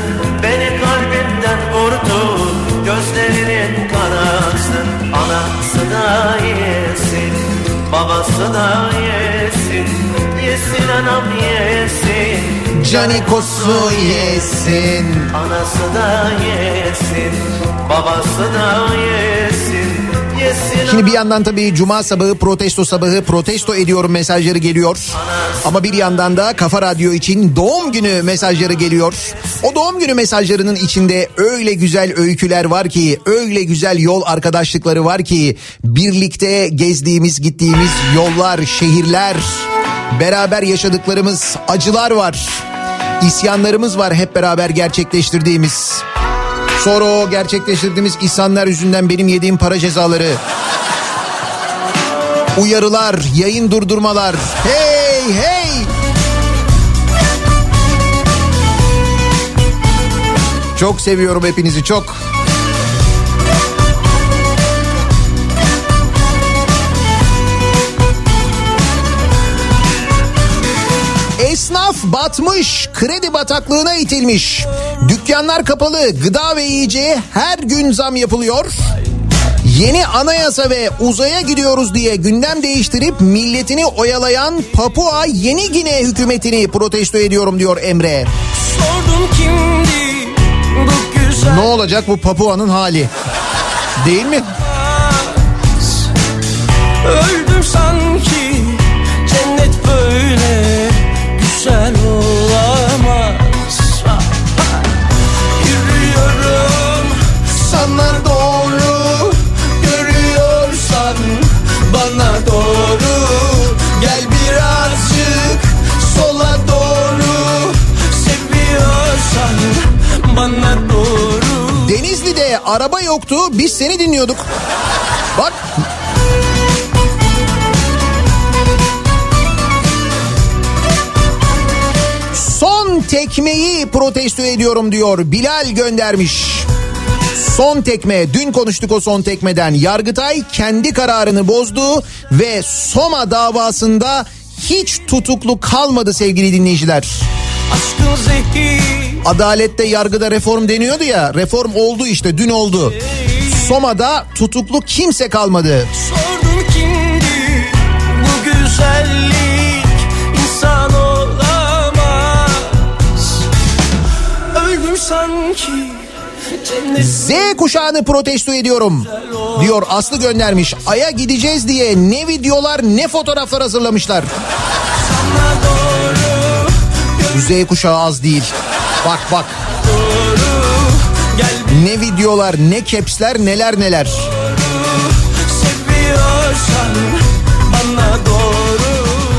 Beni kalbimden vurdu Gözlerinin karası Anası da yesin Babası da yesin Yesin anam yesin Canikos'u yesin. Anası da yesin Babası da yesin Yesin Şimdi bir yandan tabii cuma sabahı protesto sabahı protesto ediyorum mesajları geliyor. Ama bir yandan da Kafa Radyo için doğum günü mesajları geliyor. O doğum günü mesajlarının içinde öyle güzel öyküler var ki, öyle güzel yol arkadaşlıkları var ki birlikte gezdiğimiz, gittiğimiz yollar, şehirler, beraber yaşadıklarımız acılar var. İsyanlarımız var hep beraber gerçekleştirdiğimiz. Sonra o gerçekleştirdiğimiz isyanlar yüzünden benim yediğim para cezaları. Uyarılar, yayın durdurmalar. Hey hey! Çok seviyorum hepinizi çok. Esnaf batmış, kredi bataklığına itilmiş. Dükkanlar kapalı, gıda ve yiyeceğe her gün zam yapılıyor. Yeni anayasa ve uzaya gidiyoruz diye gündem değiştirip milletini oyalayan Papua Yeni Gine hükümetini protesto ediyorum diyor Emre. Sordum kimdi bu güzel Ne olacak bu Papua'nın hali? Değil mi? Öldüm sanki güzel olamaz. Yürüyorum sana doğru Görüyorsan bana doğru. Gel birazcık sola doğru Seviyorsan bana doğru. Denizli'de araba yoktu biz seni dinliyorduk. Bak tekmeyi protesto ediyorum diyor Bilal göndermiş. Son tekme dün konuştuk o son tekmeden Yargıtay kendi kararını bozdu ve Soma davasında hiç tutuklu kalmadı sevgili dinleyiciler. Adalette yargıda reform deniyordu ya reform oldu işte dün oldu. Soma'da tutuklu kimse kalmadı. Sordum kimdi bu güzellik Z kuşağını protesto ediyorum diyor Aslı göndermiş. Ay'a gideceğiz diye ne videolar ne fotoğraflar hazırlamışlar. doğru Z kuşağı az değil. Bak bak Gel ne videolar ne capsler neler neler. doğru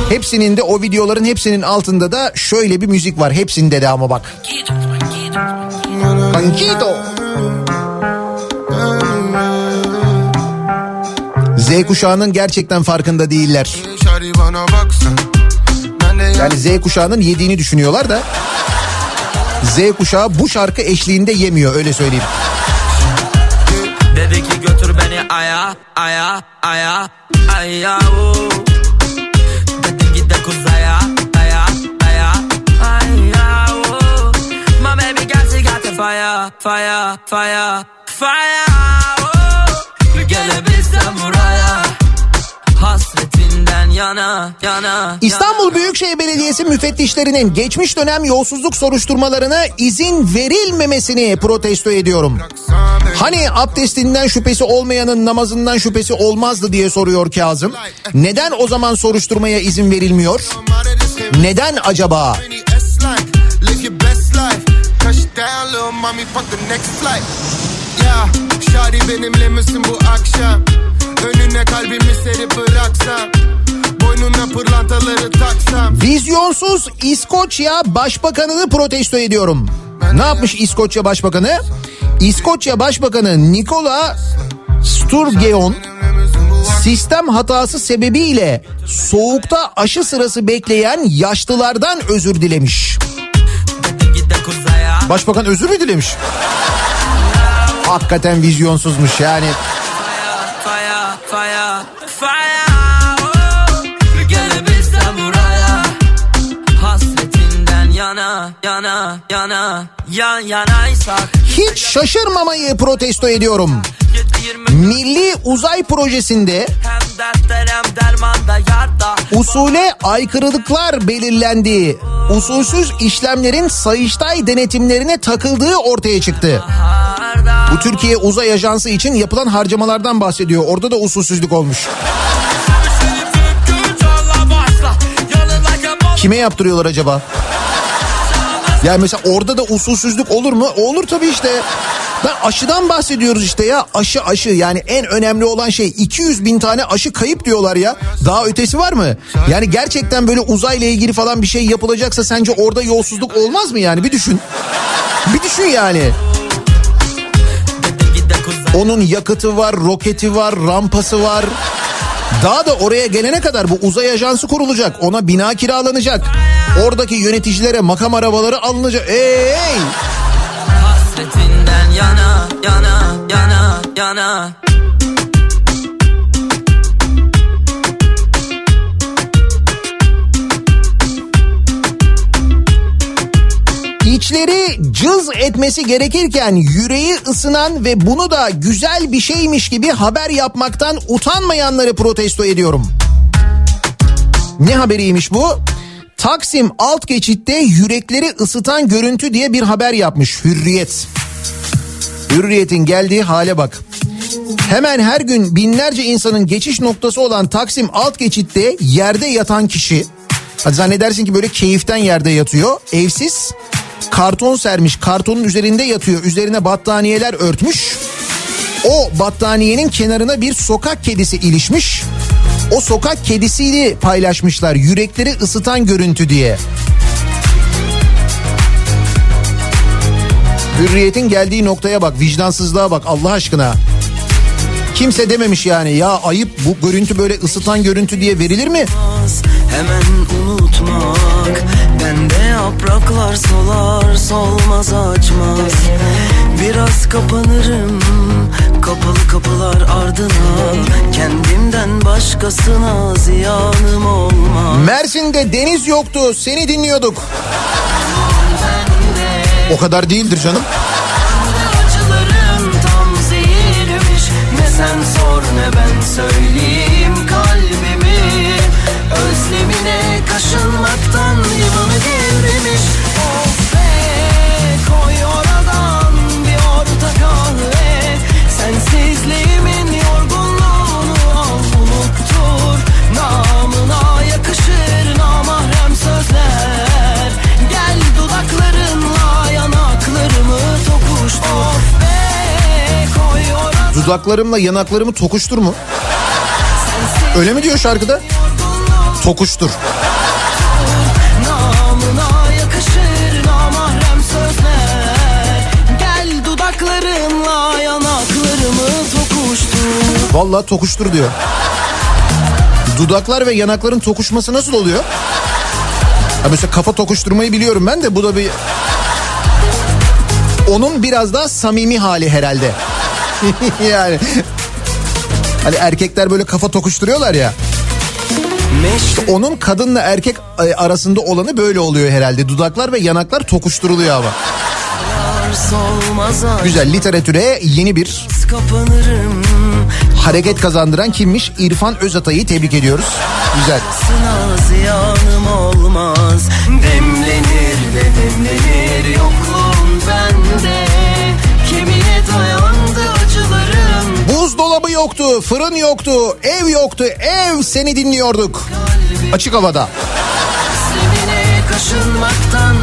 Hepsinin de o videoların hepsinin altında da şöyle bir müzik var. Hepsinde de ama bak. Pankito. Z kuşağının gerçekten farkında değiller. Yani Z kuşağının yediğini düşünüyorlar da Z kuşağı bu şarkı eşliğinde yemiyor öyle söyleyeyim. Dedi ki götür beni aya aya aya aya fire fire fire fire oh. Gelebilsem buraya Hasretinden yana yana İstanbul Büyükşehir Belediyesi müfettişlerinin geçmiş dönem yolsuzluk soruşturmalarına izin verilmemesini protesto ediyorum. Hani abdestinden şüphesi olmayanın namazından şüphesi olmazdı diye soruyor Kazım. Neden o zaman soruşturmaya izin verilmiyor? Neden acaba? Touchdown, little mommy, fuck the next flight. Ya, şari benimle misin bu akşam? Önüne kalbimi serip bıraksam. Boynuna pırlantaları taksam. Vizyonsuz İskoçya Başbakanını protesto ediyorum. Ne yapmış İskoçya Başbakanı? İskoçya Başbakanı Nikola Sturgeon sistem hatası sebebiyle soğukta aşı sırası bekleyen yaşlılardan özür dilemiş. Başbakan özür mü dilemiş? Hakikaten vizyonsuzmuş yani. fire, fire, fire. Yana, yana, yan. Hiç şaşırmamayı protesto ediyorum. Milli Uzay Projesi'nde usule aykırılıklar belirlendiği, usulsüz işlemlerin Sayıştay denetimlerine takıldığı ortaya çıktı. Bu Türkiye Uzay Ajansı için yapılan harcamalardan bahsediyor. Orada da usulsüzlük olmuş. Kime yaptırıyorlar acaba? Yani mesela orada da usulsüzlük olur mu? Olur tabii işte. Ben aşıdan bahsediyoruz işte ya. Aşı aşı yani en önemli olan şey 200 bin tane aşı kayıp diyorlar ya. Daha ötesi var mı? Yani gerçekten böyle uzayla ilgili falan bir şey yapılacaksa sence orada yolsuzluk olmaz mı yani? Bir düşün. Bir düşün yani. Onun yakıtı var, roketi var, rampası var. Daha da oraya gelene kadar bu uzay ajansı kurulacak. Ona bina kiralanacak. Oradaki yöneticilere makam arabaları alınacak. Ey! Hasretinden yana, yana, yana, yana. İçleri cız etmesi gerekirken yüreği ısınan ve bunu da güzel bir şeymiş gibi haber yapmaktan utanmayanları protesto ediyorum. Ne haberiymiş bu? Taksim alt geçitte yürekleri ısıtan görüntü diye bir haber yapmış Hürriyet. Hürriyet'in geldiği hale bak. Hemen her gün binlerce insanın geçiş noktası olan Taksim alt geçitte yerde yatan kişi Hadi zannedersin ki böyle keyiften yerde yatıyor. Evsiz karton sermiş kartonun üzerinde yatıyor. Üzerine battaniyeler örtmüş. O battaniyenin kenarına bir sokak kedisi ilişmiş. O sokak kedisiyle paylaşmışlar yürekleri ısıtan görüntü diye. Hürriyetin geldiği noktaya bak vicdansızlığa bak Allah aşkına. Kimse dememiş yani ya ayıp bu görüntü böyle ısıtan görüntü diye verilir mi? Hemen unutmak Bende yapraklar solar solmaz açmaz Biraz kapanırım Kapalı kapılar ardına Kendimden başkasına ziyanım olmaz Mersin'de deniz yoktu seni dinliyorduk. O kadar değildir canım. Sen sor ne ben söyleyeyim kalbimi Özlemine kaşınmaktan Dudaklarımla yanaklarımı tokuştur mu? Öyle mi diyor şarkıda? Tokuştur. Vallahi tokuştur diyor. Dudaklar ve yanakların tokuşması nasıl oluyor? Ha mesela kafa tokuşturmayı biliyorum ben de bu da bir... Onun biraz daha samimi hali herhalde. yani hani erkekler böyle kafa tokuşturuyorlar ya. İşte onun kadınla erkek e, arasında olanı böyle oluyor herhalde. Dudaklar ve yanaklar tokuşturuluyor ama. Güzel literatüre yeni bir hareket kazandıran kimmiş? İrfan Özatay'ı tebrik ediyoruz. Güzel. Demlenir de demlenir yoktu, fırın yoktu, ev yoktu, ev seni dinliyorduk. Açık havada. Kaşınmaktan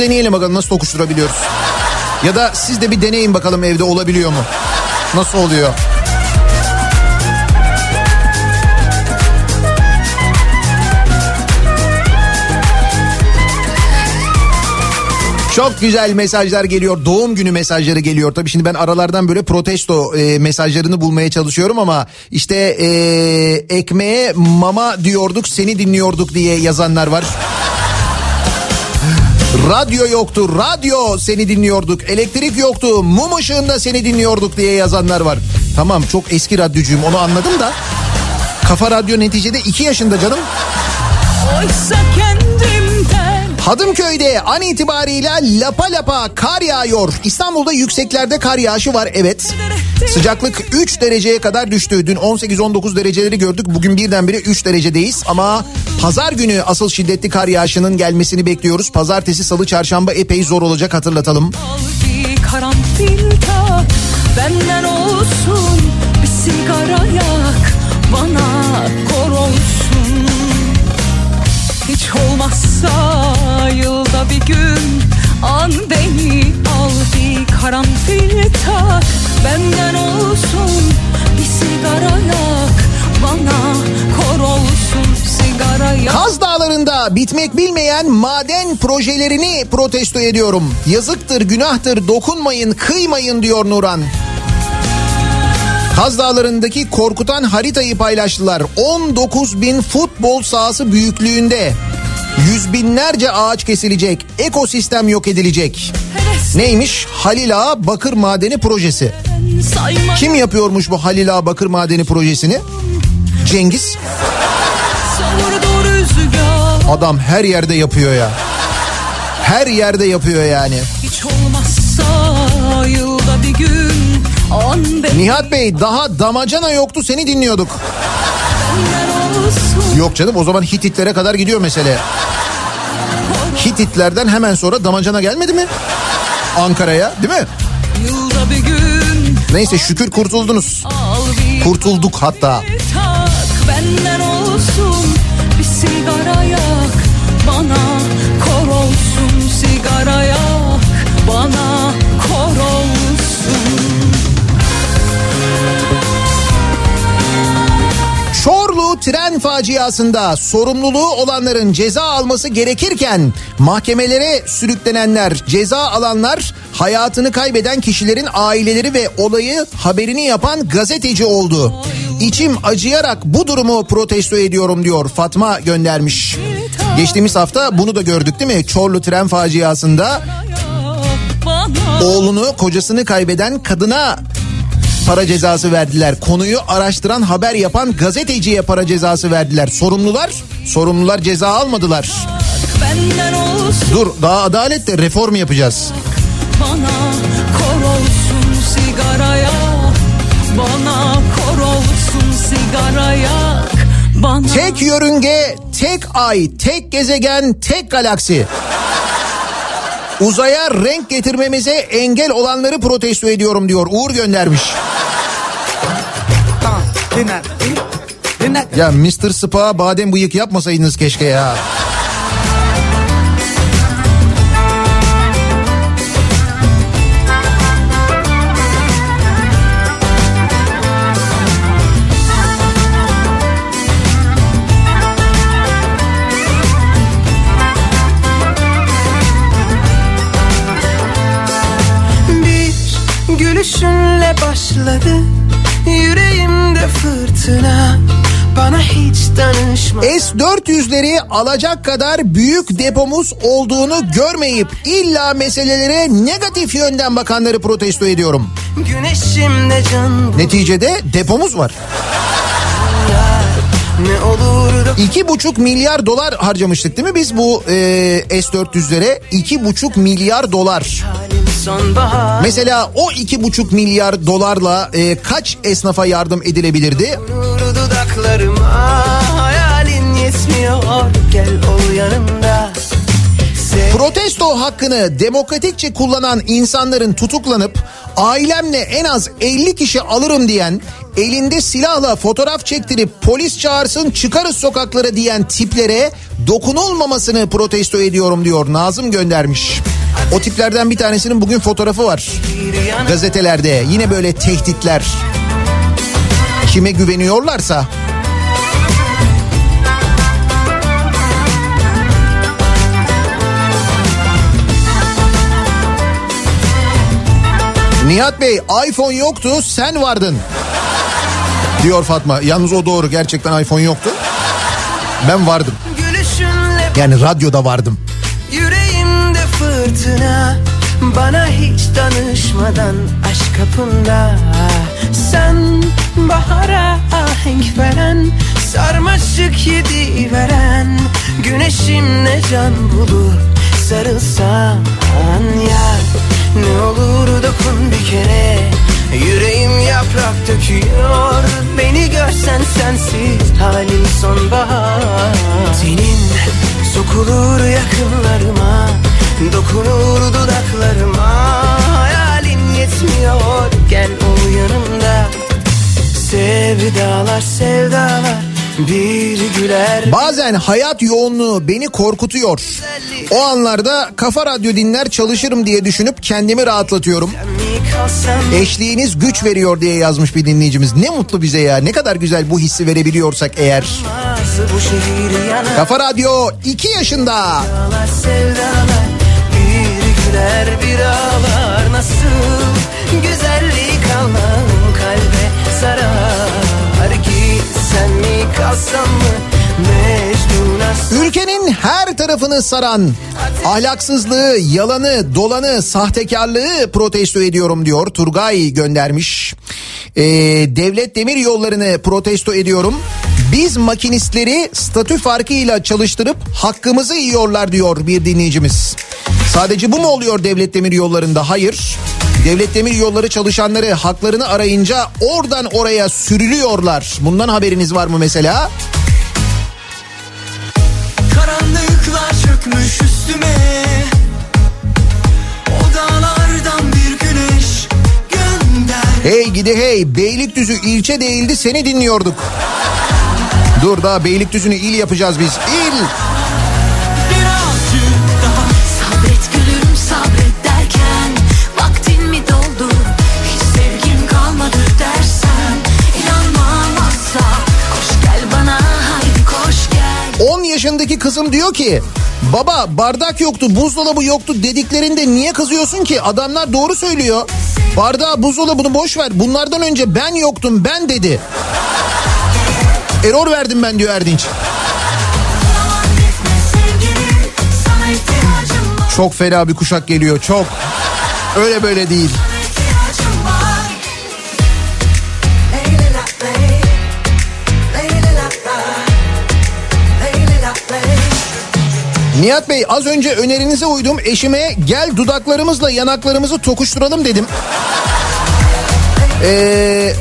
deneyelim bakalım nasıl tokuşturabiliyoruz. Ya da siz de bir deneyin bakalım evde olabiliyor mu? Nasıl oluyor? Çok güzel mesajlar geliyor. Doğum günü mesajları geliyor. Tabii şimdi ben aralardan böyle protesto e, mesajlarını bulmaya çalışıyorum ama işte e, ekmeğe mama diyorduk seni dinliyorduk diye yazanlar var. Radyo yoktu, radyo seni dinliyorduk. Elektrik yoktu, mum ışığında seni dinliyorduk diye yazanlar var. Tamam çok eski radyocuyum onu anladım da. Kafa Radyo neticede 2 yaşında canım. Oysa kendimden Hadımköy'de an itibariyle lapa lapa kar yağıyor. İstanbul'da yükseklerde kar yağışı var evet. Sıcaklık 3 dereceye kadar düştü. Dün 18-19 dereceleri gördük. Bugün birdenbire 3 derecedeyiz. Ama pazar günü asıl şiddetli kar yağışının gelmesini bekliyoruz. Pazartesi, salı, çarşamba epey zor olacak hatırlatalım. Benden olsun bir sigara bir gün An beni al bir karanfil tak Benden olsun bir sigara yak Bana kor olsun sigara yak Kaz Dağları'nda bitmek bilmeyen maden projelerini protesto ediyorum. Yazıktır, günahtır, dokunmayın, kıymayın diyor Nuran. Kaz Dağları'ndaki korkutan haritayı paylaştılar. 19 bin futbol sahası büyüklüğünde Yüz binlerce ağaç kesilecek, ekosistem yok edilecek. Neymiş? Halil Ağa Bakır Madeni Projesi. Kim yapıyormuş bu Halil Ağa Bakır Madeni Projesi'ni? Cengiz. Adam her yerde yapıyor ya. Her yerde yapıyor yani. Hiç olmazsa yılda bir gün Nihat Bey daha damacana yoktu seni dinliyorduk. Yok canım o zaman Hititlere kadar gidiyor mesele. Hititlerden hemen sonra damacana gelmedi mi? Ankara'ya değil mi? Neyse şükür kurtuldunuz. Kurtulduk hatta. benden Tren faciasında sorumluluğu olanların ceza alması gerekirken mahkemelere sürüklenenler, ceza alanlar hayatını kaybeden kişilerin aileleri ve olayı haberini yapan gazeteci oldu. İçim acıyarak bu durumu protesto ediyorum diyor Fatma göndermiş. Geçtiğimiz hafta bunu da gördük değil mi? Çorlu tren faciasında oğlunu kocasını kaybeden kadına para cezası verdiler. Konuyu araştıran haber yapan gazeteciye para cezası verdiler. Sorumlular sorumlular ceza almadılar. Dur daha adaletle reform yapacağız. Bana kor olsun sigaraya Bana kor olsun sigaraya Bana Tek yörünge, tek ay, tek gezegen, tek galaksi. Uzaya renk getirmemize engel olanları protesto ediyorum diyor. Uğur göndermiş. Ya Mr. Spa badem bıyık yapmasaydınız keşke ya. Bir gülüşünle başladı Yüreğimde fırtına Bana hiç danışma S-400'leri alacak kadar büyük depomuz olduğunu görmeyip illa meselelere negatif yönden bakanları protesto ediyorum. Güneşimde can Neticede depomuz var. İki buçuk milyar dolar harcamıştık değil mi biz bu e, S-400'lere? İki buçuk milyar dolar. Mesela o iki buçuk milyar dolarla e, kaç esnafa yardım edilebilirdi? Protesto hakkını demokratikçe kullanan insanların tutuklanıp ailemle en az 50 kişi alırım diyen elinde silahla fotoğraf çektirip polis çağırsın çıkarız sokaklara diyen tiplere dokunulmamasını protesto ediyorum diyor Nazım göndermiş. O tiplerden bir tanesinin bugün fotoğrafı var gazetelerde. Yine böyle tehditler. Kime güveniyorlarsa. Nihat Bey iPhone yoktu sen vardın diyor Fatma. Yalnız o doğru gerçekten iPhone yoktu. Ben vardım. Yani radyoda vardım. Yüreğimde fırtına Bana hiç danışmadan aşk kapında Sen bahara ahenk veren Sarmaşık yedi veren Güneşimle can bulup sarılsan ya Ne olur dokun bir kere Yüreğim yaprak döküyor. Beni görsen sensiz. Halim sonbahar. Senin sokulur yakınlarıma. Dokunur dudaklarıma. Hayalin yetmiyor. Gel ol yanımda. Sevdalar sevdalar Bazen hayat yoğunluğu beni korkutuyor. O anlarda kafa radyo dinler çalışırım diye düşünüp kendimi rahatlatıyorum. Eşliğiniz güç veriyor diye yazmış bir dinleyicimiz. Ne mutlu bize ya. Ne kadar güzel bu hissi verebiliyorsak eğer. Kafa Radyo 2 yaşında. Bir güler bir ağlar nasıl güzellik Allah'ın Ülkenin her tarafını saran ahlaksızlığı, yalanı, dolanı, sahtekarlığı protesto ediyorum diyor. Turgay göndermiş. Ee, devlet demir yollarını protesto ediyorum. Biz makinistleri statü farkıyla çalıştırıp hakkımızı yiyorlar diyor bir dinleyicimiz. Sadece bu mu oluyor devlet demir yollarında? Hayır. Devlet demir yolları çalışanları haklarını arayınca oradan oraya sürülüyorlar. Bundan haberiniz var mı mesela? Karanlıklar çökmüş üstüme O dağlardan bir güneş gönder Hey gidi hey Beylikdüzü ilçe değildi seni dinliyorduk. Dur daha Beylikdüzü'nü il yapacağız biz. İl. Yaşındaki kızım diyor ki baba bardak yoktu buzdolabı yoktu dediklerinde niye kızıyorsun ki adamlar doğru söylüyor. Bardağı buzdolabını boş ver bunlardan önce ben yoktum ben dedi. Error verdim ben diyor Erdinç. Çok fena bir kuşak geliyor çok. Öyle böyle değil. Nihat Bey az önce önerinize uydum eşime gel dudaklarımızla yanaklarımızı tokuşturalım dedim. Ee,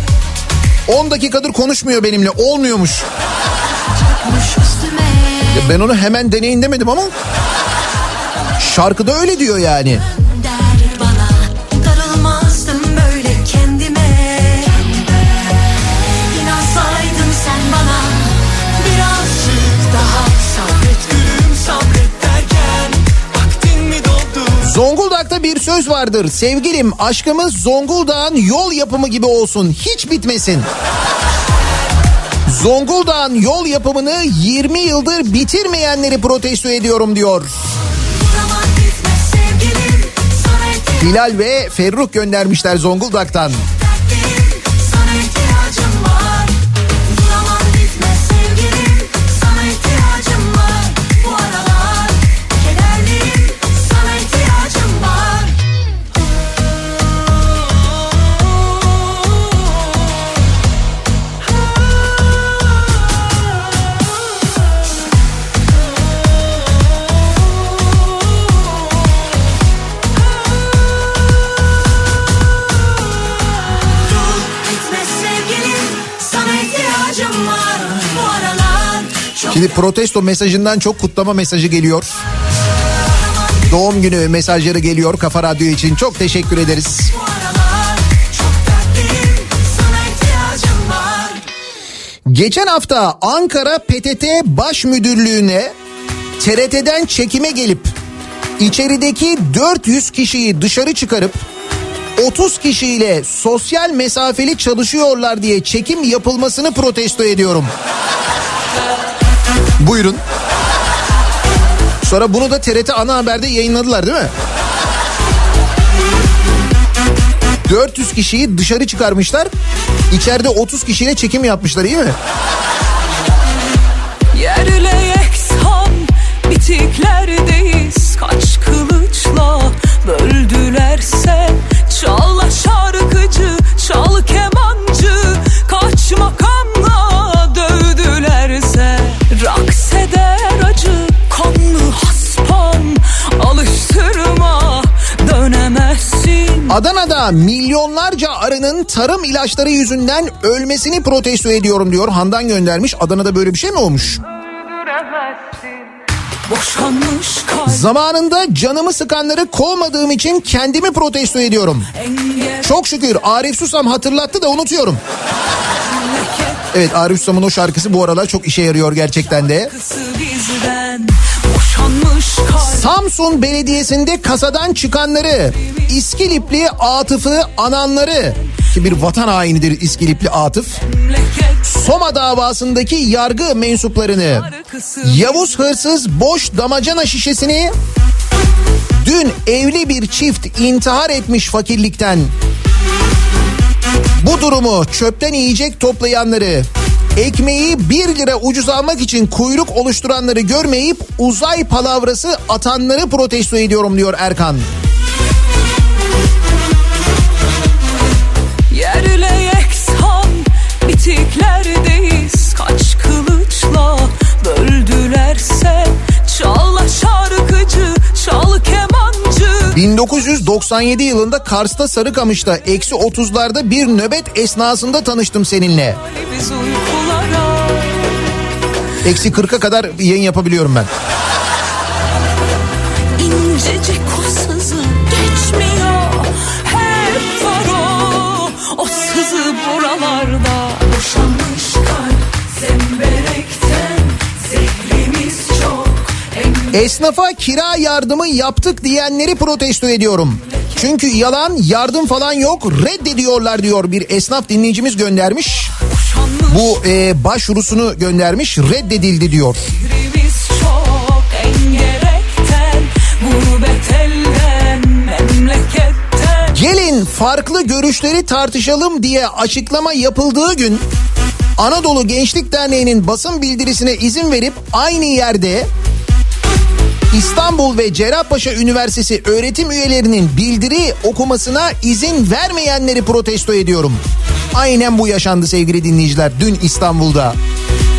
10 dakikadır konuşmuyor benimle olmuyormuş. Ya ben onu hemen deneyin demedim ama şarkıda öyle diyor yani. Zonguldak'ta bir söz vardır. Sevgilim aşkımız Zonguldak'ın yol yapımı gibi olsun. Hiç bitmesin. Zonguldak'ın yol yapımını 20 yıldır bitirmeyenleri protesto ediyorum diyor. Hilal ve Ferruh göndermişler Zonguldak'tan. Şimdi protesto mesajından çok kutlama mesajı geliyor. Doğum günü mesajları geliyor Kafa Radyo için. Çok teşekkür ederiz. Geçen hafta Ankara PTT Baş Müdürlüğü'ne TRT'den çekime gelip içerideki 400 kişiyi dışarı çıkarıp 30 kişiyle sosyal mesafeli çalışıyorlar diye çekim yapılmasını protesto ediyorum. Buyurun. Sonra bunu da TRT ana haberde yayınladılar değil mi? 400 kişiyi dışarı çıkarmışlar. İçeride 30 kişiyle çekim yapmışlar iyi mi? Yerle yeksan bitiklerdeyiz Kaç kılıçla böldülerse Adana'da milyonlarca arının tarım ilaçları yüzünden ölmesini protesto ediyorum diyor. Handan göndermiş. Adana'da böyle bir şey mi olmuş? Zamanında canımı sıkanları kovmadığım için kendimi protesto ediyorum. Çok şükür Arif Susam hatırlattı da unutuyorum. Evet Arif Susam'ın o şarkısı bu aralar çok işe yarıyor gerçekten de. Kısı bizden Samsun Belediyesi'nde kasadan çıkanları, İskilipli Atıf'ı ananları. Ki bir vatan hainidir İskilipli Atıf. Soma davasındaki yargı mensuplarını Yavuz hırsız boş damacana şişesini dün evli bir çift intihar etmiş fakirlikten. Bu durumu çöpten yiyecek toplayanları ekmeği 1 lira ucuz almak için kuyruk oluşturanları görmeyip uzay palavrası atanları protesto ediyorum diyor Erkan. Yerle yeksan bitiklerdeyiz Kaç kılıçla böldülerse Çal şarkıcı, çal kemancı 1997 yılında Kars'ta Sarıkamış'ta eksi 30'larda bir nöbet esnasında tanıştım seninle. Biz uykulara Eksi 40'a kadar yayın yapabiliyorum ben. incecik o sızı geçmiyor Hep var o, o sızı buralarda Boşanmış kalp zemberekten Zehrimiz çok Esnafa kira yardımı yaptık diyenleri protesto ediyorum. Çünkü yalan yardım falan yok reddediyorlar diyor bir esnaf dinleyicimiz göndermiş. Bu e, başvurusunu göndermiş reddedildi diyor. Gelin farklı görüşleri tartışalım diye açıklama yapıldığı gün Anadolu Gençlik Derneği'nin basın bildirisine izin verip aynı yerde İstanbul ve Cerrahpaşa Üniversitesi öğretim üyelerinin bildiri okumasına izin vermeyenleri protesto ediyorum. Aynen bu yaşandı sevgili dinleyiciler dün İstanbul'da.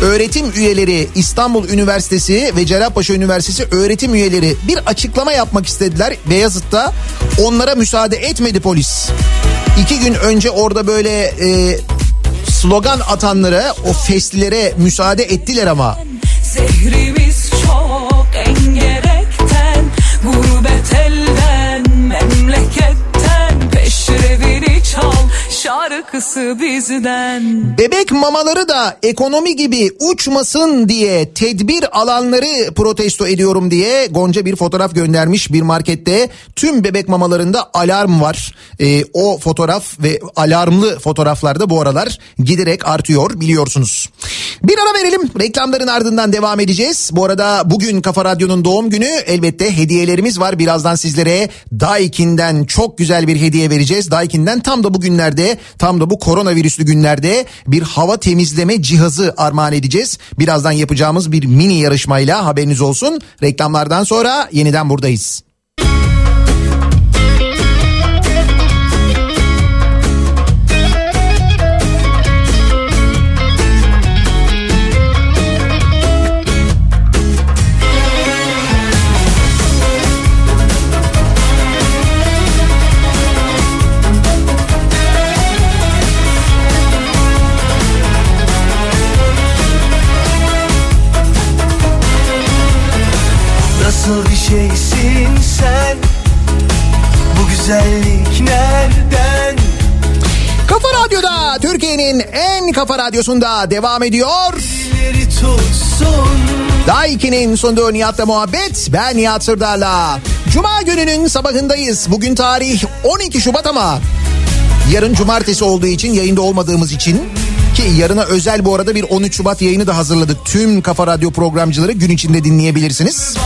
Öğretim üyeleri İstanbul Üniversitesi ve Cerrahpaşa Üniversitesi öğretim üyeleri bir açıklama yapmak istediler Beyazıt'ta. Onlara müsaade etmedi polis. İki gün önce orada böyle e, slogan atanlara o festlere müsaade ettiler ama. Şarkısı bizden Bebek mamaları da ekonomi gibi uçmasın diye tedbir alanları protesto ediyorum diye Gonca bir fotoğraf göndermiş bir markette. Tüm bebek mamalarında alarm var. Ee, o fotoğraf ve alarmlı fotoğraflarda bu aralar giderek artıyor biliyorsunuz. Bir ara verelim reklamların ardından devam edeceğiz. Bu arada bugün Kafa Radyo'nun doğum günü elbette hediyelerimiz var. Birazdan sizlere Daikin'den çok güzel bir hediye vereceğiz. Daikin'den tam da bugünlerde tam da bu koronavirüslü günlerde bir hava temizleme cihazı armağan edeceğiz. Birazdan yapacağımız bir mini yarışmayla haberiniz olsun. Reklamlardan sonra yeniden buradayız. Şeysin sen Bu güzellik nereden Kafa Radyo'da Türkiye'nin en kafa radyosunda devam ediyor. Daiki'nin sunduğu Nihat'la muhabbet ben Nihat Sırdar'la. Cuma gününün sabahındayız. Bugün tarih 12 Şubat ama yarın cumartesi olduğu için yayında olmadığımız için ki yarına özel bu arada bir 13 Şubat yayını da hazırladık. Tüm Kafa Radyo programcıları gün içinde dinleyebilirsiniz.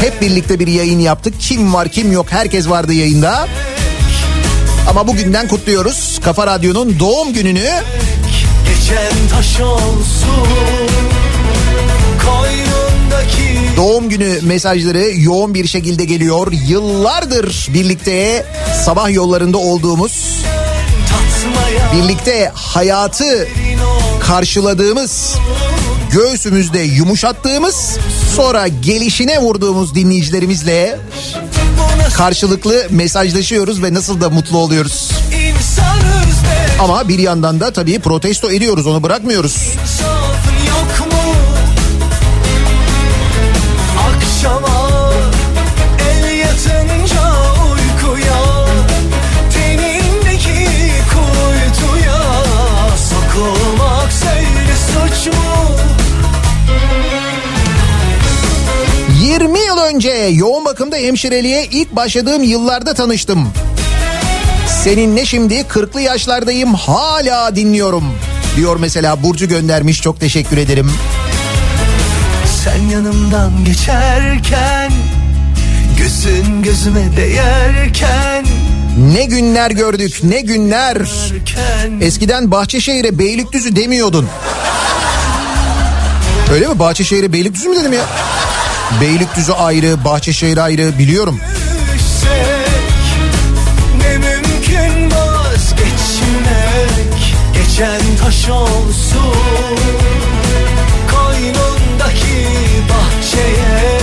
Hep birlikte bir yayın yaptık. Kim var kim yok herkes vardı yayında. Ama bugünden kutluyoruz Kafa Radyo'nun doğum gününü. Geçen taş olsun Koynundaki Doğum günü mesajları yoğun bir şekilde geliyor. Yıllardır birlikte sabah yollarında olduğumuz, birlikte hayatı karşıladığımız, göğsümüzde yumuşattığımız, sonra gelişine vurduğumuz dinleyicilerimizle karşılıklı mesajlaşıyoruz ve nasıl da mutlu oluyoruz. insanız Ama bir yandan da tabii protesto ediyoruz, onu bırakmıyoruz. İnsafın 20 yıl önce yoğun bakımda hemşireliğe ilk başladığım yıllarda tanıştım. Senin ne şimdi 40'lı yaşlardayım hala dinliyorum diyor mesela Burcu göndermiş çok teşekkür ederim. Sen yanımdan geçerken Gözün gözüme değerken Ne günler gördük ne günler. Eskiden Bahçeşehir'e Beylikdüzü demiyordun. Öyle mi? Bahçeşehir'e Beylikdüzü mü dedim ya? Beylikdüzü ayrı, Bahçeşehir ayrı biliyorum. Geçen taş olsun Koynundaki bahçeye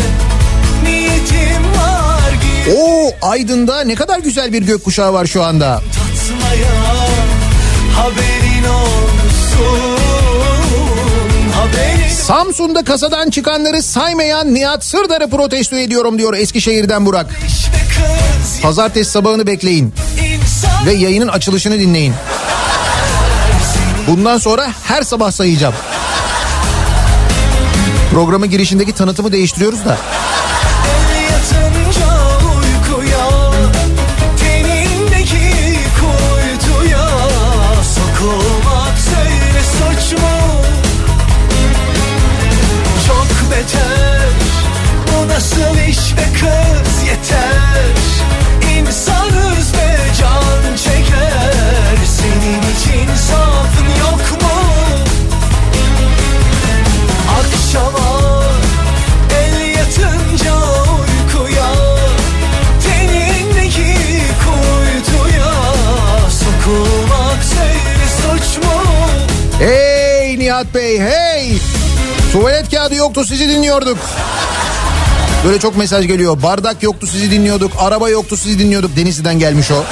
Niyetim var Oo Aydın'da ne kadar güzel bir gökkuşağı var şu anda. tatmaya Haberin olsun Samsun'da kasadan çıkanları saymayan Nihat Sırdar'ı protesto ediyorum diyor Eskişehir'den Burak. Pazartesi sabahını bekleyin ve yayının açılışını dinleyin. Bundan sonra her sabah sayacağım. Programın girişindeki tanıtımı değiştiriyoruz da. Yoktu sizi dinliyorduk. Böyle çok mesaj geliyor. Bardak yoktu sizi dinliyorduk. Araba yoktu sizi dinliyorduk. Denizli'den gelmiş o.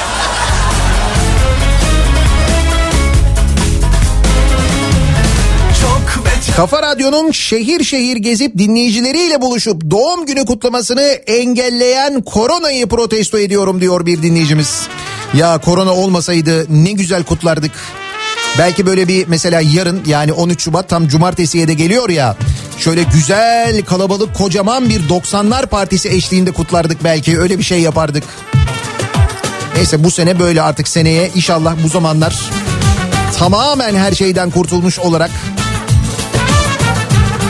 Kafa Radyo'nun şehir şehir gezip dinleyicileriyle buluşup doğum günü kutlamasını engelleyen koronayı protesto ediyorum diyor bir dinleyicimiz. Ya korona olmasaydı ne güzel kutlardık. Belki böyle bir mesela yarın yani 13 Şubat tam cumartesiye de geliyor ya. Şöyle güzel kalabalık kocaman bir 90'lar partisi eşliğinde kutlardık belki öyle bir şey yapardık. Neyse bu sene böyle artık seneye inşallah bu zamanlar tamamen her şeyden kurtulmuş olarak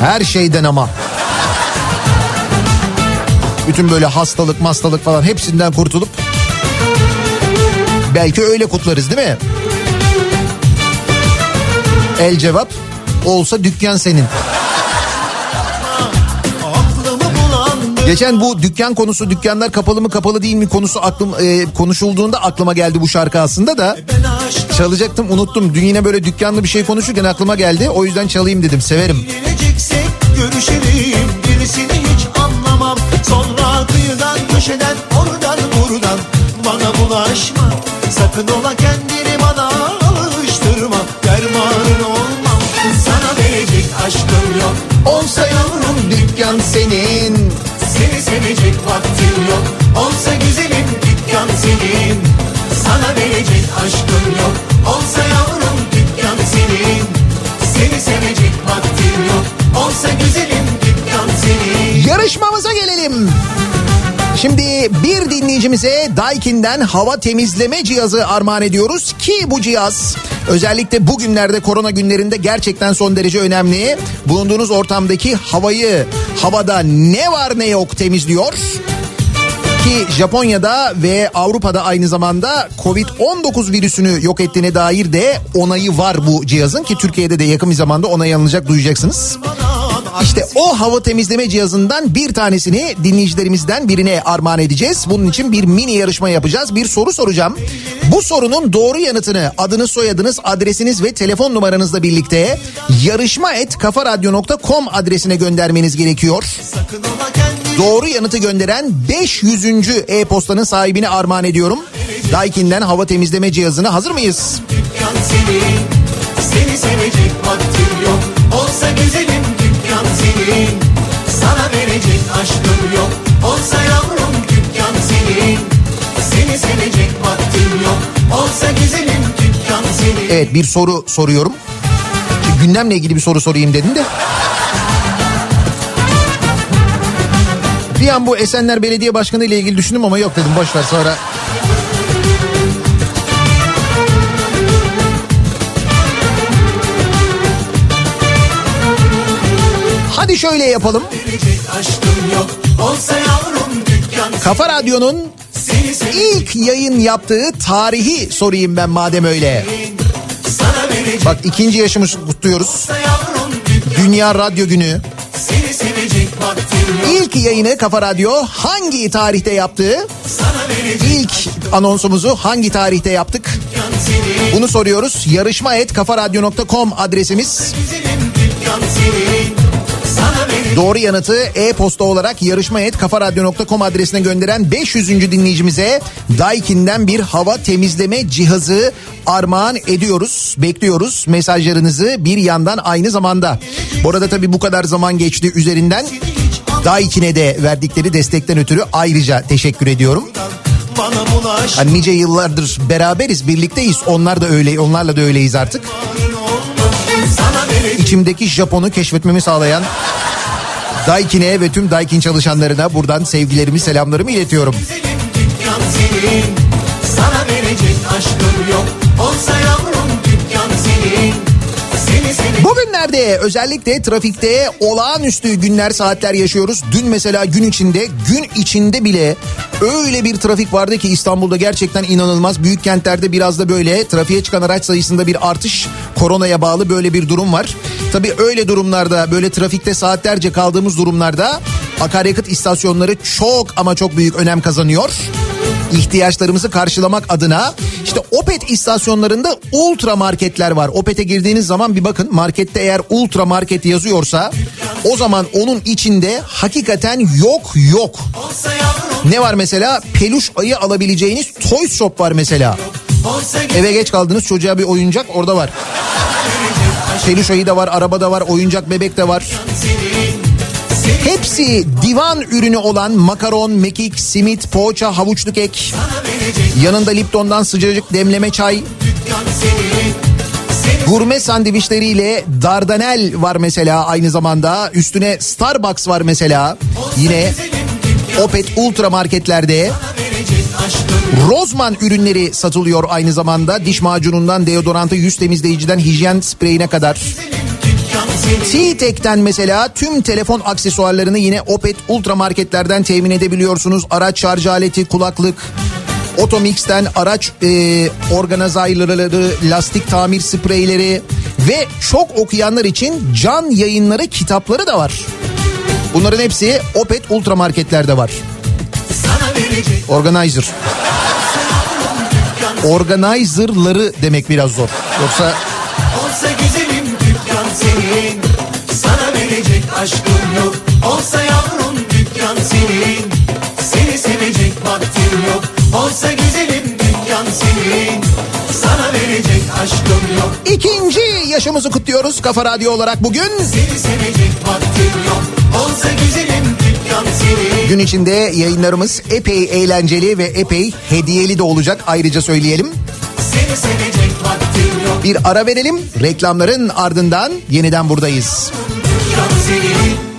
her şeyden ama. Bütün böyle hastalık, hastalık falan hepsinden kurtulup belki öyle kutlarız değil mi? El cevap olsa dükkan senin. Geçen bu dükkan konusu dükkanlar kapalı mı kapalı değil mi konusu aklım e, konuşulduğunda aklıma geldi bu şarkı aslında da çalacaktım unuttum. Dün yine böyle dükkanlı bir şey konuşurken aklıma geldi. O yüzden çalayım dedim. Severim. Görüşelim Gerisini hiç anlamam Sonra kıyıdan köşeden oradan buradan Bana bulaşma Sakın ola kendini dükkan senin. Seni sevecek vaktim yok Olsa Şimdi bir dinleyicimize Daikin'den hava temizleme cihazı armağan ediyoruz ki bu cihaz özellikle bugünlerde korona günlerinde gerçekten son derece önemli. Bulunduğunuz ortamdaki havayı havada ne var ne yok temizliyor. Ki Japonya'da ve Avrupa'da aynı zamanda Covid-19 virüsünü yok ettiğine dair de onayı var bu cihazın ki Türkiye'de de yakın bir zamanda onay alınacak duyacaksınız. İşte o hava temizleme cihazından bir tanesini dinleyicilerimizden birine armağan edeceğiz. Bunun için bir mini yarışma yapacağız. Bir soru soracağım. Bu sorunun doğru yanıtını adınız, soyadınız, adresiniz ve telefon numaranızla birlikte yarışma et kafaradyo.com adresine göndermeniz gerekiyor. Doğru yanıtı gönderen 500. e-postanın sahibine armağan ediyorum. Daikin'den hava temizleme cihazını hazır mıyız? Dükkan senin Seni sevecek vaktim yok Olsa güzelim dükkan senin Sana verecek aşkım yok Olsa yavrum dükkan senin Seni sevecek vaktim yok Olsa güzelim dükkan senin Evet bir soru soruyorum. Şimdi gündemle ilgili bir soru sorayım dedim de. Bir an bu Esenler Belediye Başkanı ile ilgili düşündüm ama yok dedim boş ver sonra. Hadi şöyle yapalım. Kafa Radyo'nun ilk yayın yaptığı tarihi sorayım ben madem öyle. Bak ikinci yaşımızı kutluyoruz. Dünya Radyo Günü. İlk yayını Kafa Radyo hangi tarihte yaptı? İlk anonsumuzu hangi tarihte yaptık? Bunu soruyoruz. Yarışma et kafaradyo.com adresimiz. güzelim Doğru yanıtı e-posta olarak yarışma et kafaradyo.com adresine gönderen 500. dinleyicimize Daikin'den bir hava temizleme cihazı armağan ediyoruz. Bekliyoruz mesajlarınızı bir yandan aynı zamanda. Bu arada tabii bu kadar zaman geçti üzerinden. Daikin'e de verdikleri destekten ötürü ayrıca teşekkür ediyorum. Hani nice yıllardır beraberiz, birlikteyiz. Onlar da öyle, onlarla da öyleyiz artık. İçimdeki Japon'u keşfetmemi sağlayan Daikin'e ve tüm Daikin çalışanlarına buradan sevgilerimi, selamlarımı iletiyorum. güzelim senin sana verecek aşkım yok olsa yavrum Bugünlerde özellikle trafikte olağanüstü günler saatler yaşıyoruz. Dün mesela gün içinde gün içinde bile öyle bir trafik vardı ki İstanbul'da gerçekten inanılmaz. Büyük kentlerde biraz da böyle trafiğe çıkan araç sayısında bir artış koronaya bağlı böyle bir durum var. Tabii öyle durumlarda böyle trafikte saatlerce kaldığımız durumlarda akaryakıt istasyonları çok ama çok büyük önem kazanıyor ihtiyaçlarımızı karşılamak adına işte Opet istasyonlarında ultra marketler var. Opet'e girdiğiniz zaman bir bakın markette eğer ultra market yazıyorsa o zaman onun içinde hakikaten yok yok. Ne var mesela? Peluş ayı alabileceğiniz Toys Shop var mesela. Eve geç kaldınız çocuğa bir oyuncak orada var. Peluş ayı da var, araba da var, oyuncak bebek de var. Hepsi divan ürünü olan makaron, mekik, simit, poğaça, havuçlu kek. Yanında Lipton'dan sıcacık demleme çay. Gurme sandviçleriyle dardanel var mesela aynı zamanda. Üstüne Starbucks var mesela. Yine Opet Ultra marketlerde. Rozman ürünleri satılıyor aynı zamanda. Diş macunundan deodoranta, yüz temizleyiciden hijyen spreyine kadar. senin T-Tek'ten mesela tüm telefon aksesuarlarını yine Opet Ultra marketlerden temin edebiliyorsunuz. Araç şarj aleti, kulaklık, Otomix'ten araç e, organizayları, lastik tamir spreyleri ve çok okuyanlar için can yayınları kitapları da var. Bunların hepsi Opet Ultra marketlerde var. Organizer. Organizer'ları demek biraz zor. Yoksa senin. Sana verecek aşkım yok. Olsa yavrum dükkan senin. Seni sevecek vaktim yok. Olsa güzelim dükkan senin. Sana verecek aşkım yok. İkinci yaşımızı kutluyoruz Kafa Radyo olarak bugün. seni sevecek vaktim yok. Olsa güzelim Gün içinde yayınlarımız epey eğlenceli ve epey hediyeli de olacak. Ayrıca söyleyelim. seni sevecek vaktim Bir ara verelim reklamların ardından yeniden buradayız. dükkan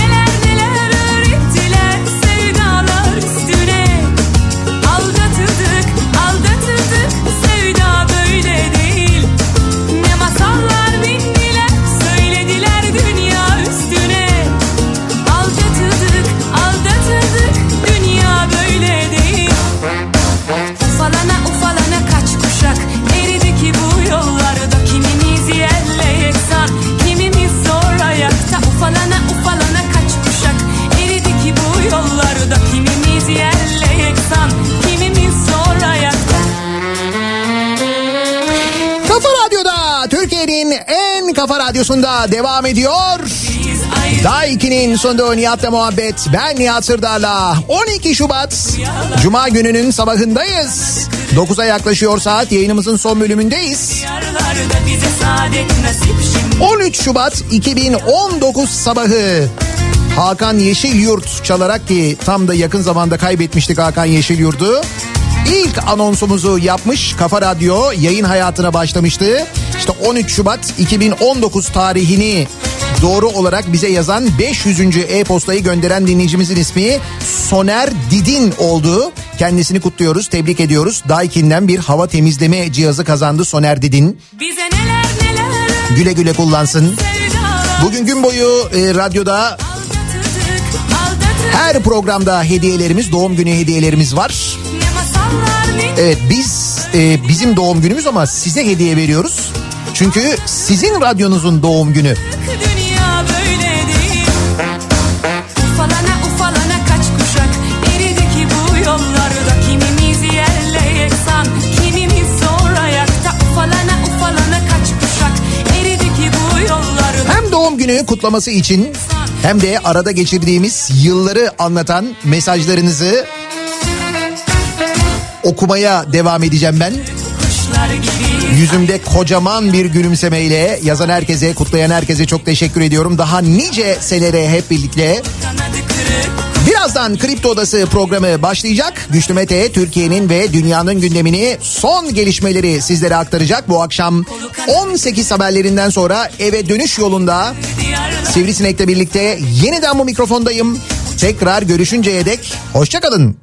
senin radyosunda devam ediyor. Ayrı Daiki'nin sunduğu Nihat'la muhabbet. Ben Nihat Sırdar'la 12 Şubat Cuma gününün sabahındayız. 9'a yaklaşıyor saat yayınımızın son bölümündeyiz. yarlarda bize saadet nasip şimdi 13 Şubat 2019 sabahı Hakan Yeşilyurt çalarak ki tam da yakın zamanda kaybetmiştik Hakan Yeşilyurt'u. İlk anonsumuzu yapmış Kafa Radyo yayın hayatına başlamıştı. İşte 13 Şubat 2019 tarihini doğru olarak bize yazan 500. e-postayı gönderen dinleyicimizin ismi Soner Didin oldu. Kendisini kutluyoruz, tebrik ediyoruz. Daikin'den bir hava temizleme cihazı kazandı Soner Didin. Bize neler neler Güle güle kullansın. Bugün gün boyu e, radyoda her programda hediyelerimiz, doğum günü hediyelerimiz var. Evet biz e, bizim doğum günümüz ama size hediye veriyoruz. Çünkü sizin radyonuzun doğum günü. dünya böyle değil Ufalana ufalana kaç kuşak eridi ki bu yollarda Kimimiz yerle yeksan kimimiz zor ayakta Ufalana ufalana kaç kuşak eridi ki bu yollarda Hem doğum günü kutlaması için hem de arada geçirdiğimiz yılları anlatan mesajlarınızı okumaya devam edeceğim ben. Kuşlar gibi Yüzümde kocaman bir gülümsemeyle yazan herkese, kutlayan herkese çok teşekkür ediyorum. Daha nice senere hep birlikte. Birazdan Kripto Odası programı başlayacak. Güçlü Mete Türkiye'nin ve dünyanın gündemini son gelişmeleri sizlere aktaracak. Bu akşam 18 haberlerinden sonra eve dönüş yolunda Sivrisinek'le birlikte yeniden bu mikrofondayım. Tekrar görüşünceye dek hoşçakalın.